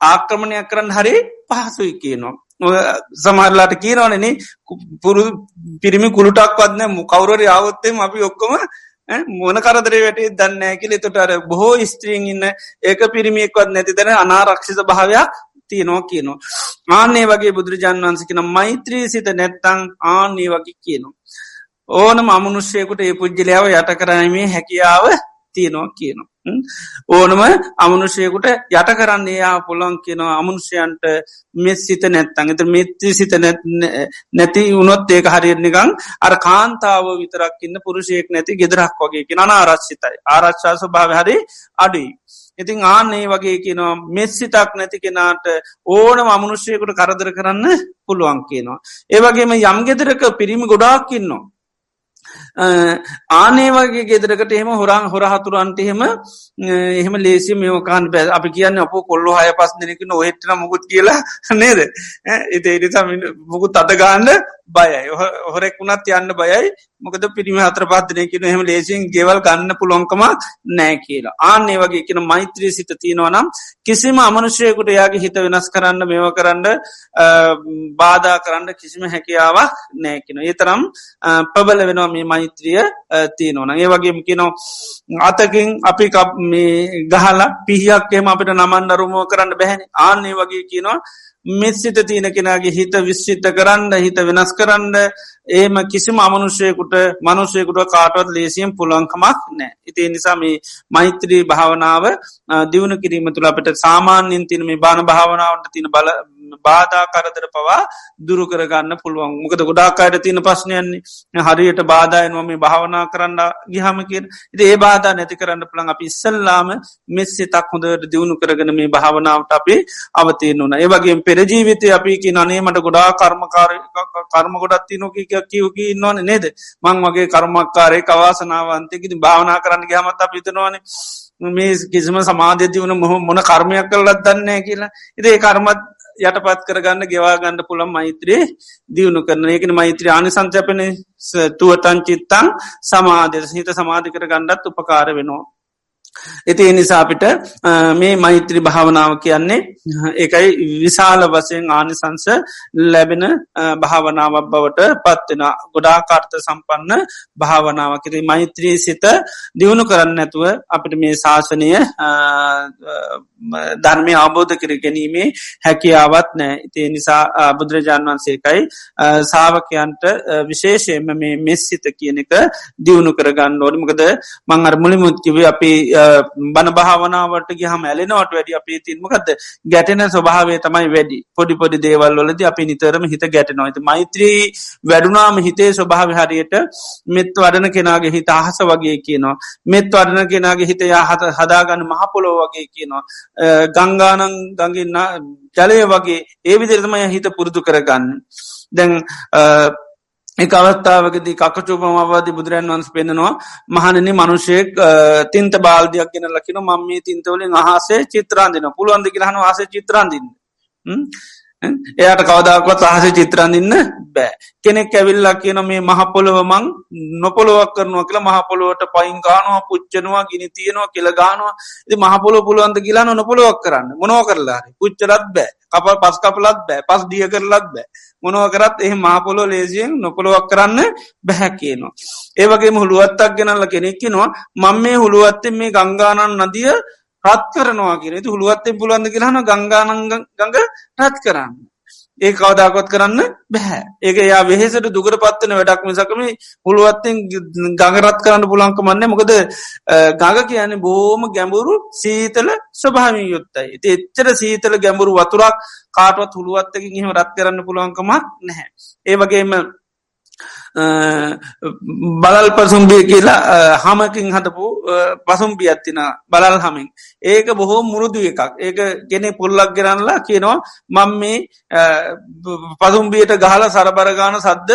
ආක්‍රමණයක් කරන්න හරි පහසුයි කියනවා. සමහරලාට කියනවනන පුරු පිරිමි කුළුටක්වත්න කවුරරි ආවොත්තෙම අපි ඔක්කොම මොන කරදරේ වැටේ දන්න කියල. තොට අර බොහෝ ස්ත්‍රීන් ඉන්න ඒක පිරිමියෙක්වත් නැති තැන අනාරක්ෂිත භාවයක් තියනවා කියනවා. ආන්නේ වගේ බුදුරජාන් වන්සකින මෛත්‍රී සිත නැත්තං ආන්නේ වගේ කියනවා. ඕනම අමනුෂ්‍යයකුට ඒ පුද්ජලයාව යට කරනීමේ හැකියාව තියනවා කියනවා. ඕනම අමනුෂයකුට යට කරන්නේ යා පුළන් කියනවා අමනුෂයන්ට මෙත් සිත නැත්තන් එත මෙත්‍රී සිත නැති උනොත් ඒක හරිනිකං අර කාන්තාව විතරක්කින්න පුරුෂයෙක් නැති ගෙදරක් වගේ කියෙන ආරශ්ිතයි ආරශ්ශාස භාව හරි අඩුයි. ඉතින් ආන්නේ වගේ කියනවා මෙස්සිතක් නැති කෙනාට ඕන අමනුෂ්‍යයකුට කරදර කරන්න පුළුවන් කියනවා. ඒවගේම යම් ගෙදරක පිරිමි ගොඩාක්කින්නවා. ආනේ වගේ ගෙදරකට එහෙම හොරන් හොර හතුරන්ට එහෙම එහෙම ලේසි මේෝකාන් පැ අපි කියන්න අප කොල්ලො හය පස් දෙනෙක නොහෙට්න මුකුත් කියලා නේද එතේ එනිසා මුකුත් අතගාන්න බයයි. හොරෙක් වුණත් යන්න බයයි. මොකද පිරිමි හතර පත්දනය කියන එහෙම ලේසින් ගෙවල් ගන්න පුළොන්කම නෑ කියලා. ආන්නේ වගේ කියන මෛත්‍රී සිත තියෙනවා නම් කිසිම අමනුෂයකුට යාගේ හිත වෙනස් කරන්න මෙව කරන්න බාධා කරන්න කිසිම හැකියාවක් නෑකින ඒ තරම් පබල වෙනවා මේ මෛත්‍රිය තියෙනවන ඒ වගේම කියනො අතකින් අපි මේ ගහලා පිහියක් එම අපිට නමන්න රුමෝ කරන්න බැහැනි ආන්නේ වගේ කියනවා මෙස්සිත තියෙන කෙනගේ හිත විශ්චිත කරන්න හිත වෙනස් කරන්න ඒම කිසිම අමනුෂයකුට මනුෂයකුට කාටවත් ලේසියම් පුළන්කමක් නෑ ඉතිේ නිසාම මෛත්‍රී භාවනාව දියුණු කිරීම තුළ අපට සාමාන්‍යින් තින මේ බාන භාවනාවට තින බල බාධා කරදර පවා දුරු කරගන්න පුළුවන්. මොකද ගොඩාකායට තියෙන ප්‍රශ්නයන්නේ හරියට බාධයනවා මේ භාවනා කරන්න ගිහමකින් ඉති ඒ බාධා නැති කරන්න පුළන් අපි ඉස්සල්ලාම මෙස්සේ තක් හොඳට දියුණු කරගෙන මේ භාවනාවට අපි අවතියන වන ඒවගේ පෙරජීවිතය අපිකි නනේ මට ගොඩා කර්මකාර කර්ම ගොඩත්ති නොකි කියවකි නොන නේද? මං වගේ කර්මක්කාරය කවාසනාවන්තයකිති භාවනා කරන්න ගහමත් අපිතනවානේ මේ කිසිම සමාධ්‍යති වන මොහ මොන කර්මයක් කරලත් දන්නේ කියලා. ඉදේ කර්මත් යටපත් කරගන්න ගෙවාගන්න පුළම් මෛත්‍රයේ දියුණු කරන ඒකන මෛත්‍රී ආනි සංචපන තුවතන් චිත්තං සමාධය හිත සමාධි කර ගණ්ඩත් උපකාර වෙනවා. ඇති එනිසාපිට මේ මෛත්‍රී භාවනාව කියන්නේ එකයි විශාල වසයෙන් ආනිසංස ලැබෙන භාවනාවක් බවට පත්වෙන ගොඩා කාර්ත සම්පන්න භාවනාව කිරේ මෛත්‍රී සිත දියුණු කරන්න ඇතුව අපිට මේ ශාසනය ධර්මය අවබෝධ කර ගැනීමේ හැකියාවත් නෑ ඉතිේ නිසා බුදුරජාන් වන්සේකයි සාාවකයන්ට විශේෂයෙන්ම මේ මෙස්සිත කියන එක දියුණු කරගන්න ඕනිමකද මං අර මුලිමුත්කිවේ අපි බණ භාවනාවට ගහම ඇලෙනවට වැඩි අපේ තින්මකද ගැටෙන ස්වභාවේ තමයි වැඩි. පොඩි පොඩි දේවල් වලද අපි නිතරම හිත ගැටනොයිත මෛත්‍රී වැඩුනාම හිතේ ස්වභාව හරියට මෙත් වඩන කෙනගේ හිත අහස වගේ කියනවා. මෙත් වඩන කෙනගේ හිත හත හදාගන්න මහපොලෝ වගේ කියනවා. ගංගානං ගඟන්න ජලය වගේ ඒ විදිරතමය හිත පුරුදු කරගන්න. දැන් එක අවස්ථාවකදී කකචූපමවාදී බුදුරන් වන්ස් පෙන්නවා මහනනි මනුෂයෙක් තින්ත බාල්ධයක් ගෙන ලකින මම මේ තින්තවලින් අහසේ චිත්‍රාන්දින පුළුවන්දි කියහන වාස චිත්‍රාන්දින්න එයාට කවදාක්වත් අහස චිත්‍රන්දින්න බෑ. කෙනෙක් ඇවිල්ලා කියන මේ මහපොළොවමං නොපොළොවක් කරනවා කියලා මහපොළොවට පයින් ගානවා පුච්චනවා ගිනි තියෙනවා කියල ගානවා ඉති මහපොලො පුළුවන්ද කියලා නොපොළොවක් කරන්න. මොනෝ කරලා පුච්චලත් බෑ. කපල් පස් කපලත් බෑ. පස් දිය කරලත් බෑ. මොනව කරත් එහ මහපොලො ලේසියෙන් නොපොළොවක් කරන්න බැහැ කියනවා. ඒවගේ හුළුවත්තක් ගෙනල්ල කෙනෙක්කිනවා මං මේ හුළුවත්තෙන් මේ ගංගානන් නදිය රත් කරනවා කියෙන හුළුවත්තේ පුලන්ද කියලහන ගංගානංග රත් කරන්න. ඒ කවදාකොත් කරන්න බැහැ. ඒක යා වෙහෙසට දුකර පත්වන වැඩක් මිසකම පුළුවත්තෙන් ගඟරත් කරන්න පුලංක මන්න මොකද ගඟ කියන බෝම ගැඹුරු සීතල ස්වභාමී යුත්තයි ඉති එච්චර සීතල ගැඹුරු වතුරක් කාටවත් හුළුවත්තකින් එහෙම රත් කරන්න පුළුවන්කමක් නැහැ. ඒවගේම බලල් පසුම්බිය කියලා හමකින් හටපු පසුම්පිය ඇත්තින බලල් හමින්. ඒක බොහෝ මුරුදු එකක්. ඒක ගෙනෙ පුල්ලක් ගෙරන්නලා කියනවා මං මේ පසුම්බියට ගහල සරබරගාන සද්ද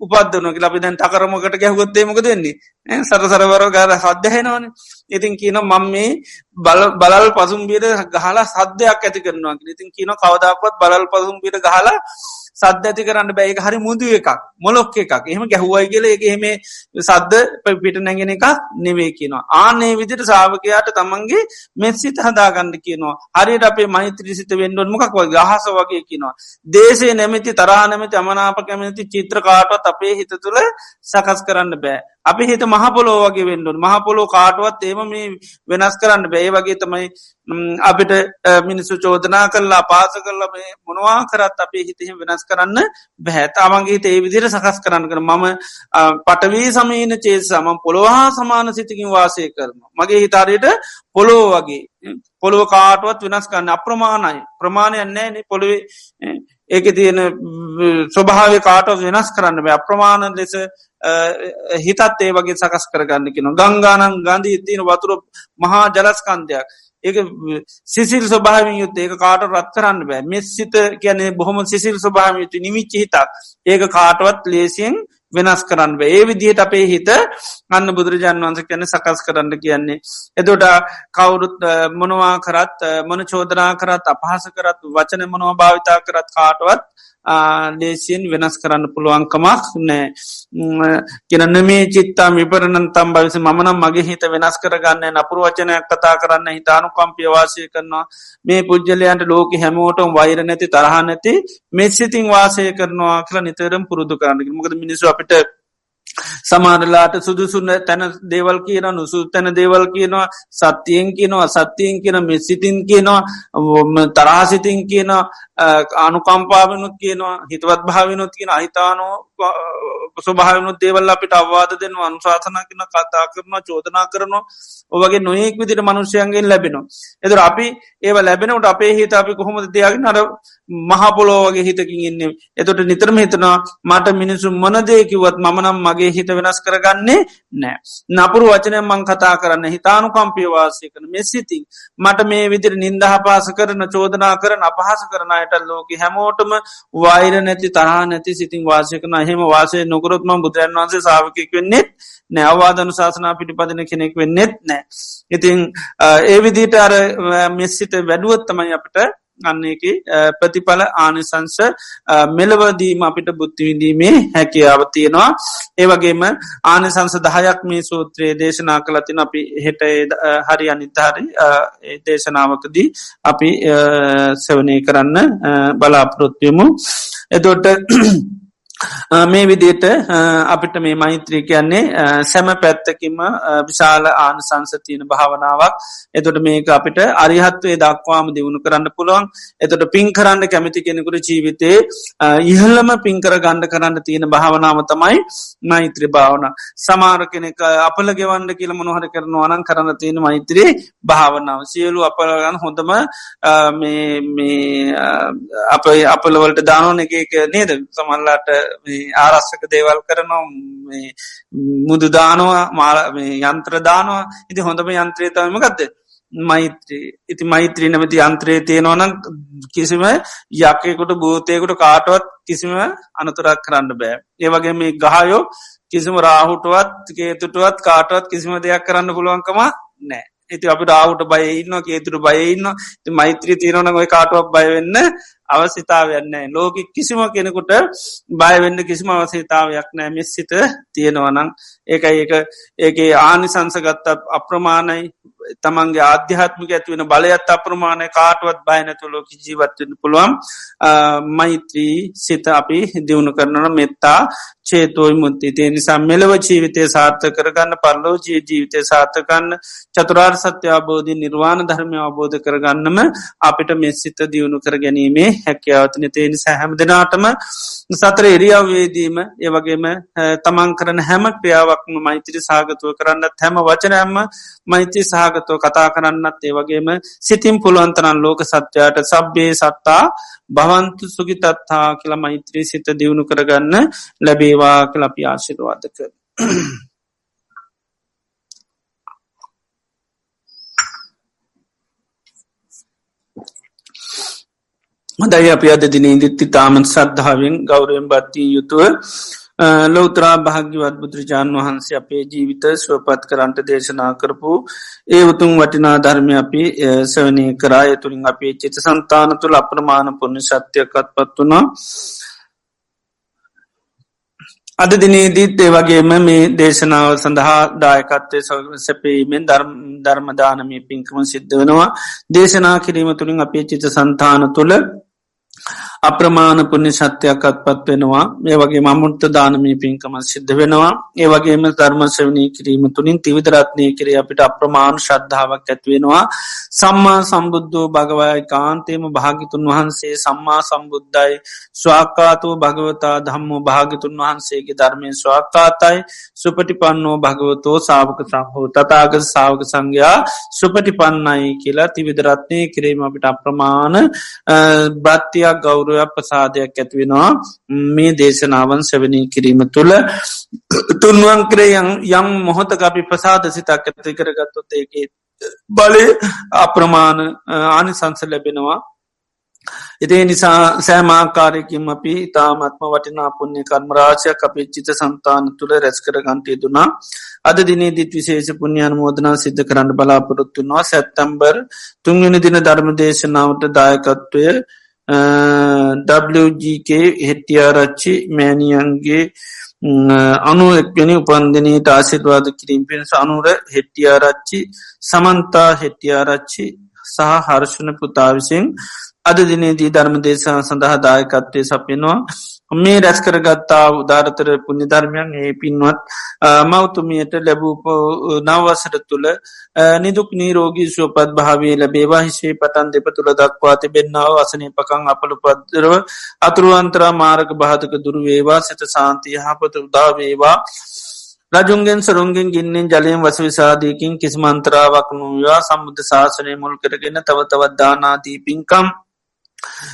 උපදන ලබි දැන් තකරමකට ගැහගොත්තේමක දෙන්නේ සර සරවර ගර සද්‍යහෙනවන ඉතින් කියන මං මේ බල බලල් පසුම්බියට ගහලා සද්‍යයක් ඇති කරනවා ඉතින් කියන කවදක්වත් බලල් පසුම්බියට ගහලා සද්ද ඇති කරන්න බැයි හරි මුදු එකක්. මොලොක් එකක්. එහෙම ගැහුවයි කියල එක එහෙම සද්ද පිට නැගෙන එක නෙවේ කියනවා. ආනේ විදිට සාාවකයාට තමන්ගේ මෙත්සිත හදාගන්න කියනවා. හරියට අපේ මෛත්‍රසිත වෙන්ඩුවන් මොකක් වගේ? ගහස වගේ කියනවා. දේශේ නැමති තරා නැමති අමනාප කැමති චිත්‍රකාටවත් අපේ හිත තුළ සකස් කරන්න බෑ. අපි හිත මහපොලෝ වගේ වෙන්ඩුවන් මහපොලෝ කාටුවත් ඒම මේ වෙනස් කරන්න බැයි වගේ තමයි අපිට මිනිස්සු චෝදනා කරලා පාස කරලා මේ මොනවා කරත් අපේ හිතහෙම වෙනස් කරන්න බැහැතාමන්ගේ හිත ඒ විදිර සකස් කරන්න කර මම පටවී සමීන චේස සම පොළොහා සමාන සිතිකින් වාසය කරන මගේ හිතාරයට පොලෝ වගේ පොළුව කාටුවත් වෙනස් කරන්න අප්‍රමාණයි. ප්‍රමාණයන්නෑ පොළුවේ ඒක තියෙන ස්වභාව කාටව වෙනස් කරන්න බෑ. අප්‍රමාණ ලෙස හිතත් ඒ වගේ සකස් කරගන්න කියෙන ගංගානන් ගන්ධී තියන වතුර මහා ජලස්කන්ධයක්. ඒක සිසිල් ස්වභාවින් යුත් ඒක කාට රත් කරන්න බෑ. මෙ සිත කියැනෙ බොහොම සිසිල් ස්වභාම යුතු නිමිච්ච හිතක්. ඒක කාටවත් ලේසියෙන් වෙනස් කරන්න ඒ විදිහට අපේ හිත අන්න බුදුරජාන් වන්ස කියන්න සකස් කරන්න කියන්නේ. එදොට කවුරුත් මොනවා කරත් මොන චෝදනා කරත් අපහස කරත් වචන මොනවා භාවිතා කරත් කාටවත් ලේසියෙන් වෙනස් කරන්න පුළුවන්කමක් නෑ. කියනන්න මේ චිත්තා විපරණන් තම් භවිස. මනම් මගේ හිත වෙනස් කරගන්න නපුරු වචනයක් කතා කරන්න හිතානු කම්පියවාසය කරනවා. මේ පුද්ජලයන්ට ලෝක හැමෝටම වෛර නැති තරහ නැති මෙස්සිතින් වාසය කරනවා කියලා නිතරම් පුරුදු කරන්න. මොකද මිනිසු අපිට සමාරලාට සුදුසුන්න තැන දේවල් කියන නුසු තැන දේවල් කියනවා සත්‍යයෙන් කියනවා සත්‍යයෙන් කියන මෙසිතින් කියනවා තරාසිතින් කියන අනුකම්පාවනුත් කියනවා හිතවත් භාවනුත් කියන අහිතානෝ ස්වභාවනුත් දේවල් අපිට අවවාද දෙන්න අනුශාසනා කියන කතා කරනවා චෝදනා කරනවා ඔවගේ නොයෙක් විදිට මනුෂ්‍යයන්ගෙන් ලැබෙනවා. එතුර අපි ඒව ලැබෙනට අපේ හිත අපි කොහොමද දෙයාගෙන අර මහපොලෝ වගේ හිතකින් ඉන්න එතොට නිතරම හිතනවා මට මිනිසු මොනදේකිවත් මනම් මගේ හිත වෙනස් කරගන්නේ නෑ. නපුරු වචනය මං කතා කරන්න හිතානු කම්පියවාසය කරන මෙසිතින් මට මේ විදිර නින්දහපාස කරන චෝදනා කරන අපහස කරනයට ලෝක හැමෝටම වෛර නැති තරහ නැති සිතින් වාසය කන හෙම වාසය නොකරොත්ම බුදුරන් වන්සේ සාාවකෙක් වෙන්නෙත් නෑවාදනු ශාසනා පිටිපදින කෙනෙක් වෙන්නෙත් නෑ. ඉතිං ඒ විදිට අර මෙස්සිට වැඩුවත්තමයි අපට අන්නේක ප්‍රතිඵල ආනිසංස මෙලවදීම අපිට බුද්ධවිදීමේ හැකියාව තියෙනවා. ඒවගේම ආනිසංස දහයක් මේ සූත්‍රයේ දේශනා කළතින අපි හෙට හරි අනිතාරි දේශනාවකදී අපි සවනය කරන්න බලාපොරොත්වයමු එතොට මේ විදියට අපිට මේ මෛත්‍රී කියන්නේ සැම පැත්තකින්ම විශාල ආන සංසතියන භාවනාවක්. එතොට මේක අපිට අරිහත්වේ දක්වාම දියුණු කරන්න පුළුවන්. එතොට පින් කරන්න කැමති කෙනෙකුට ජීවිතේ ඉහල්ලම පින්කර ගණ්ඩ කරන්න තියෙන භාවනාව තමයි මෛත්‍රී භාවන. සමාර කෙනෙක අපල ගෙවන්ඩ කියල මොනොහර කරන අනන් කරන්න තියෙන මෛත්‍රී භාවනාව. සියලු අපලගන්න හොඳම අප අපලවලට දානෝන එක නේද? සමල්ලාට ආරස්සක දේවල් කරනවා මුදු දානවා මාල යන්ත්‍ර දානවා. ඉති හොඳම යන්ත්‍රය තමම ගත්ද මෛත්‍රී. ඉති මෛත්‍රී නමති අන්ත්‍රයේ තියෙනවනම් කිසිම යකයකුට භූතයකුට කාටවත් කිසිම අනතුරක් කරන්න බෑ. ඒවගේ මේ ගහයෝ කිසිම රාහුටුවත් කේතුටුවත් කාටවත් කිසිම දෙයක් කරන්න පුළුවන්කම නෑ. ඉති අපි රාහුට බයඉන්න කේතුට බයඉන්න මෛත්‍රී තිරවන ඔය කාටුවක් බයවෙන්න අවසිතාවයන්නේ ලෝක කිසිම කෙනෙකුට බයවෙන්න කිසිම අවසහිතාවයක් නෑ මෙස්සිත තියෙනවනං ඒකයි. ඒක ඒගේ ආනිසංසගත්ත අප්‍රමාණයි. තමන්ගේ ආධ්‍යාත්මික ඇතිවෙන බලයත් අප්‍රමාණය කාටුවත් බයනතු ලෝක ජීවත්වන්න පුළුවන්. මෛත්‍රී සිත අපි දියුණු කරනන මෙත්තා චේතෝයි මුත්ති තිය නිසා මෙලව ජීවිතය සාර්ථ කරගන්න පරලෝ ජී ජීවිතය සාර්ථකන්න චතුරාර් සත්‍ය අබෝධී නිර්වාණ ධර්මය අවබෝධ කරගන්නම අපිට මෙස්සිත දියුණු කර ගැනීමේ හැකියාවතන තේනි සැහැම දෙනාටම සතර එරියාවේදීම ඒවගේම තමන් කරන හැම ක්‍රියාවක්ම මෛත්‍රී සාගතුව කරන්නත් හැම වචනයම්ම මෛත්‍රී සහගතව කතා කරන්නත් ඒවගේම සිතින් පුළුවන්තරන් ලෝක සත්‍යයට සබ්බේ සත්තා භවන්තු සුගිතත්තා කියලා මෛත්‍රී සිත දියුණු කරගන්න ලැබේවා කලපි ආශිරවාද කර. හොදයි අපි අද දින ඉදිත්ති තාමන් සද්ධාවෙන් ගෞරයෙන් බත්තිී යුතුව ලෝතරා භාග්‍යවත් බුදුරජාණන් වහන්සේ අපේ ජීවිත ස්වපත් කරන්ට දේශනා කරපු ඒ උතුම් වටිනා ධර්මය අපි සවනය කරාය තුළින් අපේ චිත සන්තාන තුළ අප්‍රමාණ පුුණ ශත්‍යයකත් පත් වනා අද දිනේදීත් ඒ වගේම මේ දේශනාව සඳහා දායකත්වය සැපීමෙන් ධර්මධානමී පින්කම සිද්ධ වෙනවා. දේශනා කිරීම තුළින් අපේ චිත සන්තාන තුළ අප්‍රමාණ පුුණ්‍ය සත්‍යයක්කත් පත් වෙනවා. ඒ වගේ මමුෘත දානමී පින්කම සිද්ධ වෙනවා. ඒ වගේම ධර්මශවනී කිරීම තුළින් තිවිදරත්නය කිරේ අපිට අප්‍රමාණ ශ්‍රද්ධාවක් ඇත්වෙනවා සම්මා සම්බුද්ධෝ භගවයි කාන්තේම භාගිතුන් වහන්සේ සම්මා සම්බුද්ධයි ස්වාකාතුව භගවතා ධම්මෝ භාගිතුන් වහන්සේගේ ධර්මය ස්වාකාතයි සුපටිපන්නෝ භගවතෝ සාාවක සහෝ තතාග සාවක සංඝයා සුපටිපන්නයි කියලා තිවිදරත්නය කිරීම අපිට අප්‍රමාණ බ්‍රත්තියක් ගෞරවයක් ප්‍රසාදයක් ඇතිවෙනවා මේ දේශනාවන් සැවනී කිරීම තුළ තුන්වන් කරේ යම් මොහොතක අපි ප්‍රසාද සිතක් ඇති කරගත්තොත් ඒගේ බලය අප්‍රමාණ ආනිසංස ලැබෙනවා. එතිේ නිසා සෑමාකාරයකින් අපි තාමත්ම වටිනා පුුණ්‍ය කර්මරාශයක් අපේ චිත සන්තාන තුළ රැස් කර ගන්ටය දුනා අද දිනේ දිත් විශේෂ පුුණ්‍යයන් මෝදනා සිද්ධ කරන්න බලාපොරොත්තුනවා සැත්තම්බර් තුන්ගෙන දින ධර්ම දේශනාවට දායකත්වය WGK හෙටියාරච්චි මෑනියන්ගේ අනු එක්වැනි උපන්දිනයට ආසිර්වාද කිරීම පිණිස අනුර හෙටියාරච්චි සමන්තා හෙටියාරච්චි සහ හර්ෂණ පුතා විසින් අද දිනේදී ධර්ම දේශන සඳහා දායකත්වය සපයනවා. මේ රැස් කරගත්තා උදාරතර පුුණි ධර්මයන් ඒ පින්වත් මෞතුමියට ලැබූප නවවසර තුළ නිදුක් නීරෝගී සුවපත් භාවේ ලැබේවා. හිසේ පටන් දෙප තුළ දක්වා තිබෙන්න්නාව අසනය පකං අපලු පද්දරව අතුරුවන්තරා මාරක භාතක දුරුවේවා සිත සාන්තිය හපත උදාවේවා රජුන්ගෙන් සරුන්ගෙන් ගින්නෙන් ජලයෙන් වස විසාදයකින් කිසිමන්තරාවක් නූවා සම්බුද්ධ ශාසනය මුල් කරගෙන තව තවත් දානාදී පින්කම්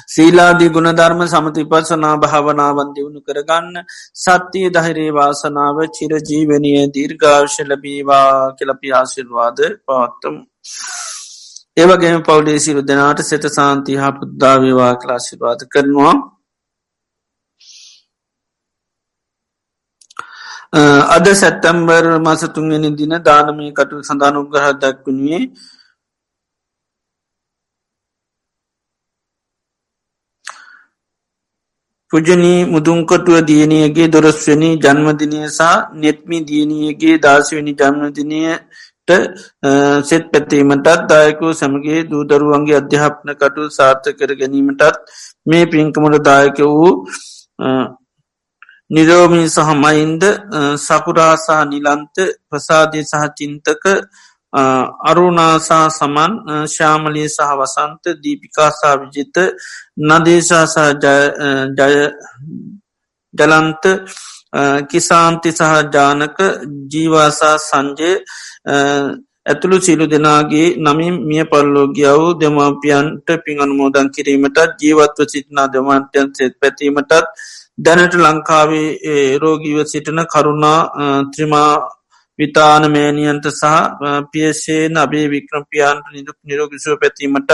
සීලාදී ගුණධර්ම සමතිපසනා භාවනාවන් දියුණු කරගන්න සත්‍යය දහිරේ වාසනාව චිරජීවනය දීර්ඝාවශ ලබීවා කලපි ආශිර්වාද පවත්තම. ඒවගේම පවුලේ සිරු දෙනාට සෙත සාන්ති හා පුද්දාවේවා කලාශිර්වාද කරනවා. අද සැත්තැම්බර් මසතුන්ගෙන දින දානමී කටු සඳානුග්‍රහ දක්වුණේ පුජනී මුදුන්කොටුව දියණියගේ දොරස්වනි ජන්මදිනයසා නෙත්මි දියණියගේ දාශවනි ජන්මදිනයට සෙත් පැතීමටත් දායකෝ සමගේ දූදරුවන්ගේ අධ්‍යාපන කටු සාර්ථ කර ගැනීමටත් මේ පින්කමට දායක වූ නිරෝමී සහමයින්ද සකුරාසා නිලන්ත ප්‍රසාදය සහ චින්තක අරුණාසා සමන් ශාමලී සහ වසන්ත දීපිකාසා විජිත නදේශාසා ජලන්ත කිසාන්ති සහ ජානක ජීවාසා සංජය ඇතුළු සිලු දෙනාගේ නමින් මිය පල්ලෝගියාව දෙමාපියන්ට පින් අනුමෝදන් කිරීමටත් ජීවත්ව සිටිනා දෙමාන්ටයන් සෙත් පැතීමටත් දැනට ලංකාවේ රෝගීව සිටින කරුණා ත්‍රමා විතානමෑනියන්ත සහ පියසේ නබේ වික්‍රම්පියන්ට නිදුක් නිරෝගිසුව පැතීමටත්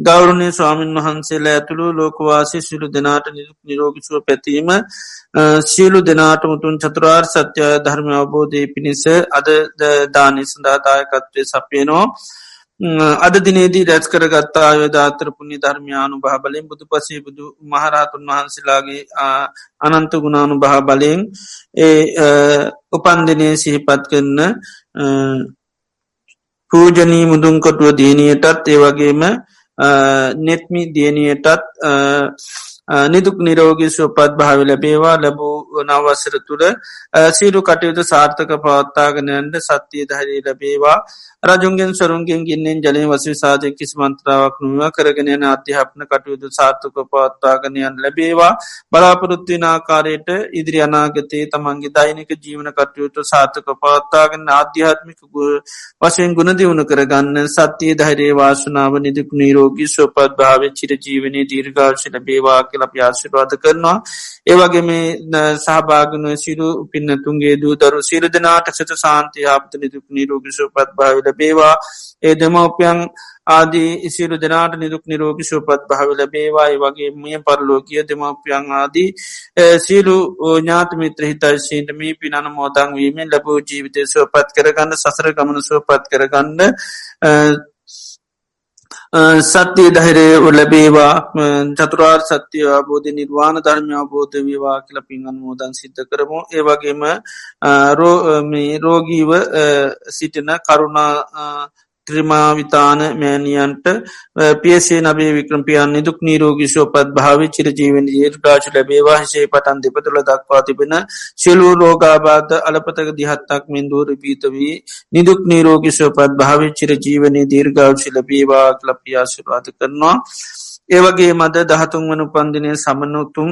ගෞරණය ස්වාමීන් වහන්සේලා ඇතුළු ලෝකවාසි සිලු දෙනාට නිදුක් නිරෝගිසුව පැතීම සියලු දෙනාට මුතුන් චතුරාර් සත්‍යය ධර්ම අවබෝධය පිණිස අද දානි සඳාදායකත්වය සපයනෝ අද දිනේදී රැස් කරගත්තා අයදාතර පුුණි ධර්මයානු බහ බලින් බුදු පසේ බුදු මහරහතුන් වහන්සේලාගේ අනන්ත ගුණානු බහ බලයෙන් ඒ උපන්දිනය සිහිපත් කරන්න පූජනී මුදුන්කොටුව දීනයටත් ඒවගේම නෙත්මි දියණියටත් නිදුක් නිරෝගී සුවපත් භාව ලැබේවා. ලැබූ නවසර තුළ සීරු කටයුතු සාර්ථක පවත්තාගනයන්ට සත්‍යය ධරී ලැබේවා. රජුන්ගෙන් සරුන්ගෙන් ගින්නෙන් ජලය වසි සාධය කිසි මන්ත්‍රාවක් නුව කරගෙනයන අධ්‍යාපන කටයුතු සාර්ථක පවත්තාගනයන් ලැබේවා. බලාපොරොත්තින ආකාරයට ඉදිරි අනාගතයේ තමන්ගේ දෛනික ජීවන කටයුතු සාර්ථක පවත්තාගෙන ආධ්‍යාත්මික වශයෙන් ගුණ දියුණු කරගන්න සත්‍යය ධෛරයේ වාසනාව නිදුක් නීරෝගී සුවපත් භාව චිර ජීවනය දීර්ගාශ ලැබේවා කියලා ප්‍යාශිරවාද කරනවා. ඒවගේ මේ සහභාගනුව සිරු පින්නතුන්ගේ දූ දරු සිරු දෙනාට සත සාන්තිය ආපත නිදුක් නීරෝගි සුපත් භාවිල බේවා ඒ දෙමවපියන් ආදී ඉසිරු දෙනාට නිදුක් නිරෝගි සුපත් භාවිල බේවායි වගේ මිය පරලෝකිය දෙමවපියන් ආදී සියලු ඥාත මිත්‍ර හිතයිශීට මේ පිනන මෝදං වීමෙන් ලැබූ ජීවිතය සුවපත් කරගන්න සසර ගමන සුවපත් කරගන්න සත්‍යය දහිරේ ලැබේවා චතුරාර් සත්‍යය අබෝධ නිර්වාණ ධර්මය අබෝධ වේවා කියල පිංගන් මෝදන් සිද්ධ කරමු. ඒවගේම රෝගීව සිටින කරුණා ත්‍රමාවිතාන මෑනියන්ට පියසේ නබේ වික්‍රම්පියන් නිදුක් නීරෝගි ශෝපත් භාව චිරජීවෙන් ඒර්ගාශ ලැබේවා. හිසේ පටන් දෙපතුළ දක්වා තිබෙන ශෙලූ රෝගාබාධ අලපතක දිහත්තක් මින්දූර බීතවී නිදුක් නීරෝගි ශෝපත් භාව චිරජීවනය දීර්ගාවශි ලබේවා ලපියාශිරවාද කරනවා. ඒවගේ මද දහතුන් වනු පන්දිනය සමනුතුම්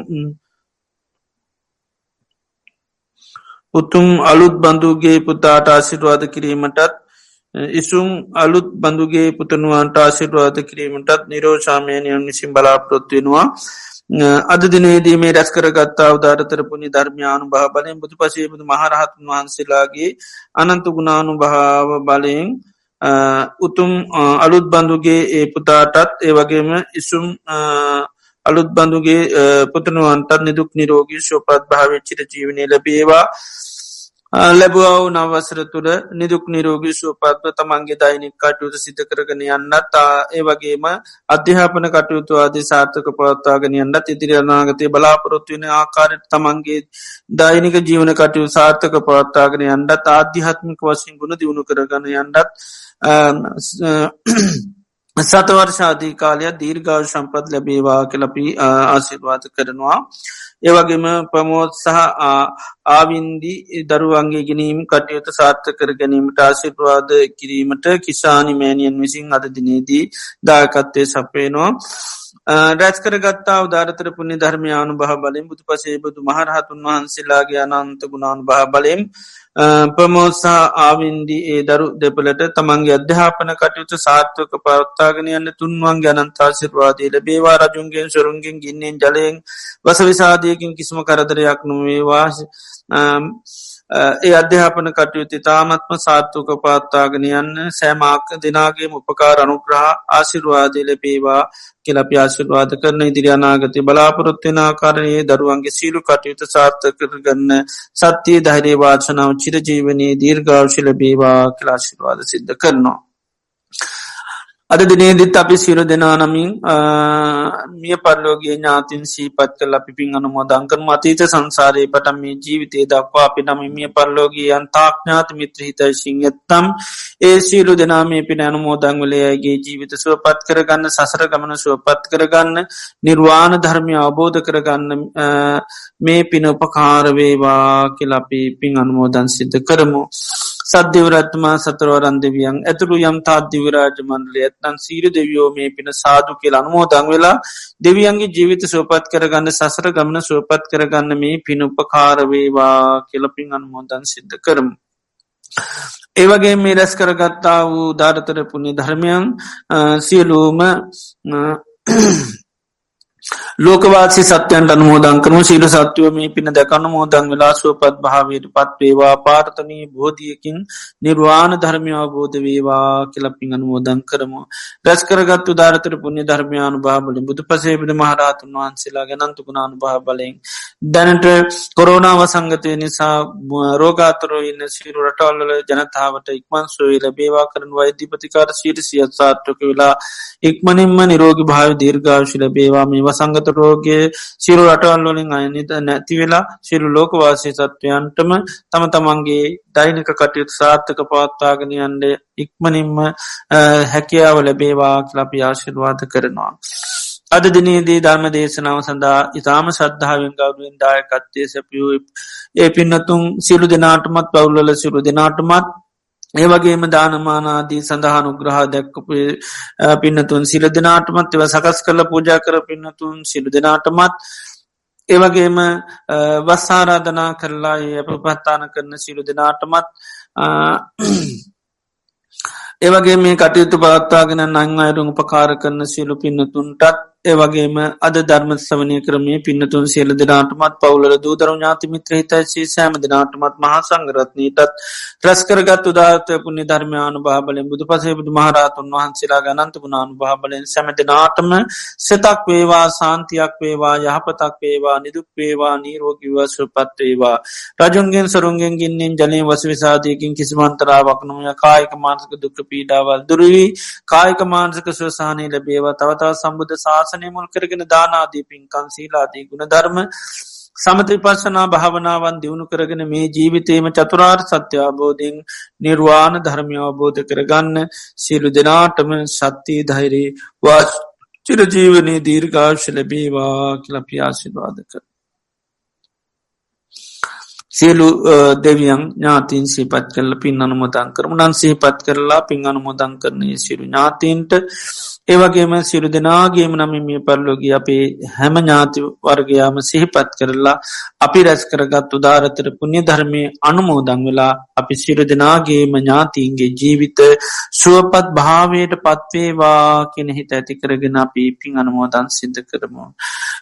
උතුම් අලුත් බඳුගේ පුතාට ආශිරවාද කිරීමටත් ඉසුම් අලුත් බඳුගේ පුතනුවන්ට ආශිරවාද කිරීමටත් නිරෝෂාමයනයන් විසින් බලාපොරොත්වෙනවා අද දිනේදී මේ රැස් කරගත්තා උදාරතර පුුණි ධර්මයානු භා බලයෙන් බුදු පසේබුදු මහරහතුන් වහන්සේලාගේ අනන්තු ගුණානු භාව බලයෙන් උතුම් අලුත් බඳුගේ ඒ පුතාටත් ඒ වගේම ඉසුම් අලුත් බඳුගේ පුතනුවන්ටත් නිදුක් නිරෝගී ශෝපත් භාවිච්චිට ජීවනය ලබේවා. ලැබුවව නවසර තුළ නිදුක් නිරෝගී ශූපත්ව තමන්ගේ දෛනික් කටයුතු සිත කරගෙන යන්න තා ඒ වගේම අධ්‍යාපන කටයුතු ආදි සාර්ථක පවත්වාගෙන යන්නත් ඉදිරියනාගතය බලාපොරොත්තුවෙන ආකාරයට තමන්ගේ දෛනික ජීවන කටයු සාර්ථක පවත්තාගෙන යන්නත් ආධ්‍යාත්මික වශයෙන් ගුණ දියුණු කරගන යන්නත් සතවර්ශාධී කාලය දීර්ගාව සම්පත් ලැබේවා කලපි ආසිර්වාත කරනවා. ඒවගේම ප්‍රමෝත් සහ ආවින්දි දරුවන්ගේ ගැනීම කටයුතු සාර්ථ කර ගැනීමට ආශිර්වාද කිරීමට කිසානි මෑනියන් විසින් අද දිනේදී දායකත්වය සපේනවා රැස් කරගත්තා උදාරතර පුුණි ධර්මයානු බහ බලින් බුදු පසේ බුදු මහරහතුන් වහන්සේලාගේ අනන්ත ගුණානු බහ බලෙම් ප්‍රමෝත්සා ආවින්දි ඒ දරු දෙපලට තමන්ගේ අධ්‍යාපන කටයුතු සාර්ථක පවත්තාගෙනයන්න තුන්වන් ගැනන්තාසිර්වාදී ලබේවා. රජුන්ගෙන් සුරුන්ගෙන් ගින්නෙන් ජලයෙන් වස විසාධයකින් කිසිම කරදරයක් නොවේවා. ඒ අධ්‍යාපන කටයුතු තාමත්ම සාර්ථක පාත්තාගෙන යන්න සෑමාක දෙනාගේ උපකාර අනුග්‍රහ ආශිර්වාදය ලැබේවා කෙලපි ආශිර්වාද කරන ඉදිරි අනාගතය බලාපොරොත්වෙන ආකාරයේ දරුවන්ගේ සීලු කටයුතු සාර්ථ කරගන්න සත්‍යයේ ධෛරයේ වාචනාව චිරජීවනයේ දීර්ගාවශි ලබේවා කලාශිර්වාද සිද්ධ කරනවා. අද දිනේදිත් අපි සිරු දෙනා නමින් මිය පරලෝගේ ඥාතින් සීපත් කල අපි පින් අනුමෝ දංකන මතීත සංසාරයේ පටම මේ ජීවිතය දක්වා අපි නම මිය පරලෝගේ අන් තාක්ඥාත මිත්‍ර හිතයිශිං ඇත්තම් ඒ සීලු දෙනා මේ පින අනුමෝදංවලයගේ ජීවිත සුවපත් කරගන්න සසර ගමන සුවපත් කරගන්න නිර්වාණ ධර්මය අවබෝධ කරගන්න මේ පින උපකාරවේවා කියලපි පින් අනුමෝදන් සිද්ධ කරමු. සද්ධවරත්මා සතරවරන් දෙවියන් ඇතුළු යම් තාත් දිවරාජ මණ්ඩලය ඇත්නන් සීර දෙවියෝ මේ පින සාදු කියල අනුමෝදං වෙලා දෙවියන්ගේ ජීවිත සුවපත් කරගන්න සසර ගමන සුවපත් කරගන්න මේ පින උපකාරවේවා කියලපින් අනුමෝදන් සිද්ධ කරමු. ඒවගේ මේ රැස් කරගත්තා වූ ධාරතර පුුණි ධර්මයන් සියලූම ලෝකවාසි සත්‍යයන්ට අනුමෝදන් කරම. ශීල සත්‍යව මේ පින දැකන්න මෝදන් වෙලා සුවපත් භාවයට පත් වේවා. පාර්තනී බෝධියකින් නිර්වාණ ධර්මය අවබෝධ වේවා කියලපින් අනුමෝදන් කරමු. රැස්කරගත්තු ධාරතර පුුණ්‍ය ධර්මයානු භාබල බුදු පසේබිට මහරහතුන් වහන්සේලා ගැනන්තුකුණානු භාබලෙන් දැනට කොරෝනාව සංගතය නිසා රෝගාතරෝ ඉන්න සිරු රටවල්ල ජනතාවට ඉක්මන් සොයි ලබේවා කරන වෛද්‍යපතිකාර සීරසියත් සාර්ථක වෙලා ඉක්මනින්ම නිරෝගි භාව දීර්ඝාශි ලබේවා. මේ වසංගත රෝගය සිරු රටවල් වලින් අයනිත නැති වෙලා සිරු ලෝකවාසී සත්වයන්ටම තම තමන්ගේ දෛනික කටයුතු සාර්ථක පවත්වාගෙන අන්ඩ ඉක්මනින්ම හැකියාව ලැබේවා කලපි ආශිර්වාද කරනවා. අද දිනේදී ධර්ම දේශනාව සඳහා ඉතාම සද්ධාවෙන් ගෞරුවෙන් දායකත්තය සැපියූ ඒ පින්නතුන් සිරු දෙනාටමත් පවුල්ල සිරු දෙනාටමත් ඒවගේම දානමානාදී සඳහානු ග්‍රහ දැක්කපේ පින්නතුන් සිල දෙනාටමත් එව සකස් කරල පූජා කර පින්නතුන් සිලු දෙනාටමත් ඒවගේම වස්සාරාධනා කරලා අප පත්තාන කරන සිලු දෙනාටමත් ඒවගේ මේ කටයුතු පවත්තාගෙන නං අයරුම් උපකාර කරන සියලු පින්නතුන්ටත් ඒවගේම අද ධර්මස්වනය කරමේ පින්නතුන් සියල දෙනාටමත් පවුල දූදරු ඥාතිමිත්‍ර හිතයිසී සෑම දෙනාටමත් මහා සංගරත්නීටත් රැස්කරගත් උදාර්තය පුුණි ධර්මයානු භාබලෙන් බුදු පසේබුදු මහරාතුන් වහන්සේලා ගනන්ත ගුණානු භාබලෙන් සැම දෙනාටම සෙතක් වේවා සාන්තියක් වේවා යහපතක් වේවා නිදුක් වේවා නීරෝගිව සුපත්වේවා රජුන්ගෙන් සරුන්ගෙන් ගින්නෙන් ජනය වස විසාධයකින් කිසිමන්තරාවක් නොය කායක මාන්සක දුක්ක පීඩාවල් දුරුවී කායක මාන්සක ස්වසානය ලැබේවා. තවතාව සම්බුධ ශාස ශාසනය මුල් කරගෙන දානාදී පින්කන් සීලාදී ගුණධර්ම සමති පස්සනා භාවනාවන් දියුණු කරගෙන මේ ජීවිතේම චතුරාර් සත්‍යාබෝධයෙන් නිර්වාණ ධර්මය අවබෝධ කරගන්න සියලු දෙනාටම සත්‍යී ධෛරී වාස් චිරජීවනයේ දීර්ඝාශ ලැබේවා කියලපියාශිර්වාද කර. සියලු දෙවියන් ඥාතින් සීපත් කරල පින් අනුමතන් කරමු නන් සහිපත් කරලා පින් අනුමෝදන් කරනය සිරු ඥාතීන්ට ඒවගේම සිරු දෙනාගේම නම මිය පල්ලෝගී අපේ හැම ඥාති වර්ගයාම සිහිපත් කරලා අපි රැස් කරගත් උදාරතර පුුණ්‍ය ධර්මය අනුමෝදං වෙලා අපි සිරු දෙනාගේම ඥාතීන්ගේ ජීවිත සුවපත් භාවයට පත්වේවා කෙන හිත ඇති කරගෙන අපි පින් අනුමෝදන් සිද්ධ කරමු.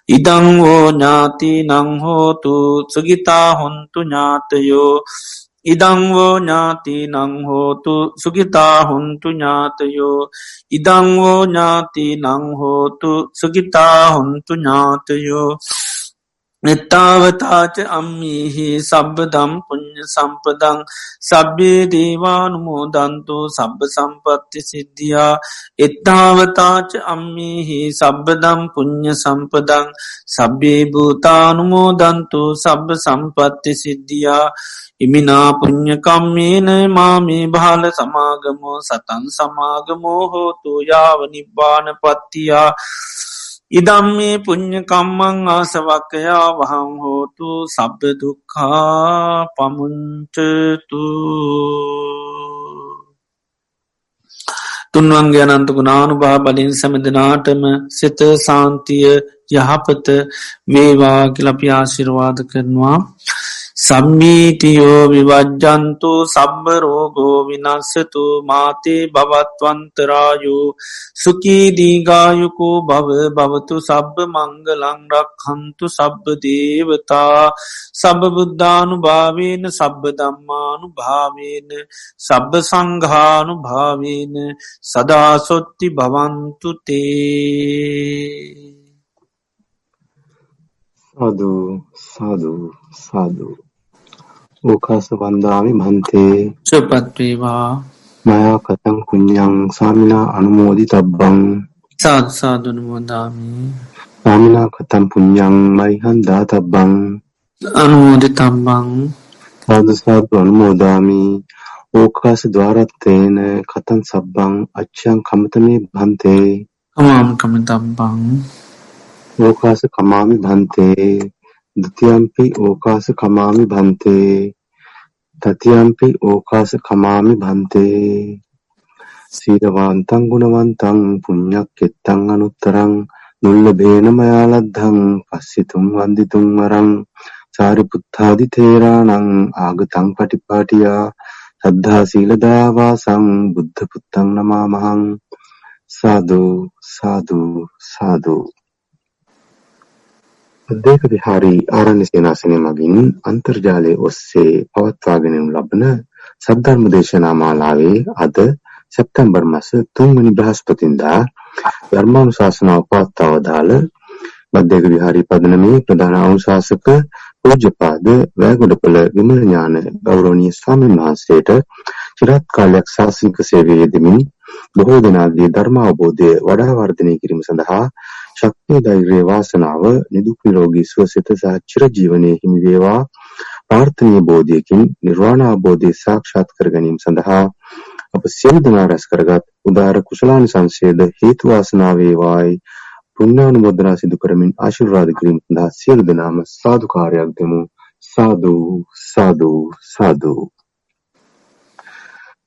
ඉදංවෝ ඥාති නංහෝතු සුගිතා හොන්තු ඥාතයෝ. ඉදංවෝ ඥාති නංහෝතු සුගිතා හුන්තු ඥාතයෝ. ඉදංවෝ ඥාති නංහෝතු සුගිතා හුන්තු ඥාතයෝ. නිත්තාවතාච අම්මිහි සබ්බදම් පුුණ්්‍ය සම්පදං සබ්බේ දේවානුමෝදන්තු සබ්බ සම්පත්ති සිද්ධියා. එත්තාවතාච අම්මිහි සබ්බදම් පුුණ්්‍ය සම්පදං සබ්බේ භූතානුමෝදන්තු සබ්බ සම්පත්ති සිද්ධියා. ඉමිනා පුං්ඥකම්මේන මාමේ භාල සමාගමෝ සතන් සමාගමෝ හෝතු යාව නිබ්බාන පත්තියා. ඉදම් මේ පුං්ඥකම්මං ආසවක්කයා වහං හෝතු සබ්බ දුක්කා පමුංචතු තුන්වන්ගේ අනන්තකු නානු භා බලින් සැමදනාටම සිත සාන්තිය යහපත වේවා කිලපි ආශිරවාද කරනවා. සම්මීතියෝ විවජ්ජන්තු සබ්බරෝගෝ විනස්සතු මාතේ භවත්වන්තරායු සුකීදීගායුකෝ භව භවතු සබ්බ මංගලංරක් හන්තු සබ්බ දේවතා සබබුද්ධානු භාවේන සබ්බ දම්මානු භාවේන සබ්බ සංඝානු භාවේන සදාසොත්ති භවන්තුතේ සාදු සාදු සාදු. ඕකාස වන්දාමි මන්තේ. සුපත්වේවා මයා කතං පුඤ්ඤං සාමිනා අනුමෝදි තබ්බං සාදු සාදුනුමෝදාමි සාමිනා කතං පුඤ්ඤං මයිහං දාතබ්බං. අනුමෝදි තබ්බං සාදු සාදු අනුමෝදාමි. ඕකාස ద్వාරත්තේන කතං සබ්බං අච්ඡං කමතමේ භන්තේ කමාම් කමතබ්බං ඕකාස කමාමි භන්තේ ද්විතියම්පි ඕකාස කමාමි භන්තේ තතියම්පි ඕකාස කමාමි භන්තේ සීලවන්තං ගුණවන්තං පුඤ්ඤක්කෙත්තං අනුත්තරං නුල්ලභේන මයාලද්ධං පස්සිතුම් වන්දිතුම් වරං සාරිපුත්තාදි තේරාණං ආගතං පටිපාටියා සද්ධා සීල දයාවාසං බුද්ධ පුත්තං නමාමහං සාදු සාදු සාදු සද්දේක විහාරී ආරණ්‍ය සේනාසනය මගින් අන්තර්ජාලය ඔස්සේ පවත්වාගෙන යනු ලබන සද්ධර්ම දේශනා මාලාවේ අද සැප්තැම්බර් මස තුන්වැනි බ්‍රහස්පතින්දා ධර්මානුශාසනාව පවත්වා වදාළ මධ්‍යක විහාරී පදනමේ ප්‍රධාන අනුශාසක පූජ්‍යපාද වැෑගොඩපළ විමල ඥාන ගෞරවනීය ස්වාමීන් වහන්සේට චිරාත් කාලයක් ශාසනික සේවයේ යෙදෙමින් බොහෝ දෙනාගේ ධර්මාවබෝධය වඩා වර්ධනය කිරීම සඳහා ශක්තිය ධෛර්යය වාසනාව නිදුක් නිරෝගී සුවසිත සහ චිරජීවනයේ හිමි වේවා. ප්‍රාර්ථනීය බෝධියකින් නිර්වාණ අවබෝධය සාක්ෂාත් කර ගැනීම සඳහා අප සියලු දෙනා රැස් කරගත් උදාර කුසලානිසංසයද හේතු වාසනා වේවායි. පුණ්‍යානුමෝදනා සිදු කරමින් ආශිර්වාද කිරීම සඳහා සියලු දෙනාම සාදුකාරයක් දෙමු. සාදු සාදු සාදු.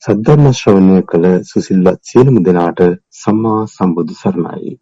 සද්ධර්ම ශ්‍රවණය කළ සුසිල්වත් සියලුම දෙනාට සම්මා සම්බුදු සරණයි.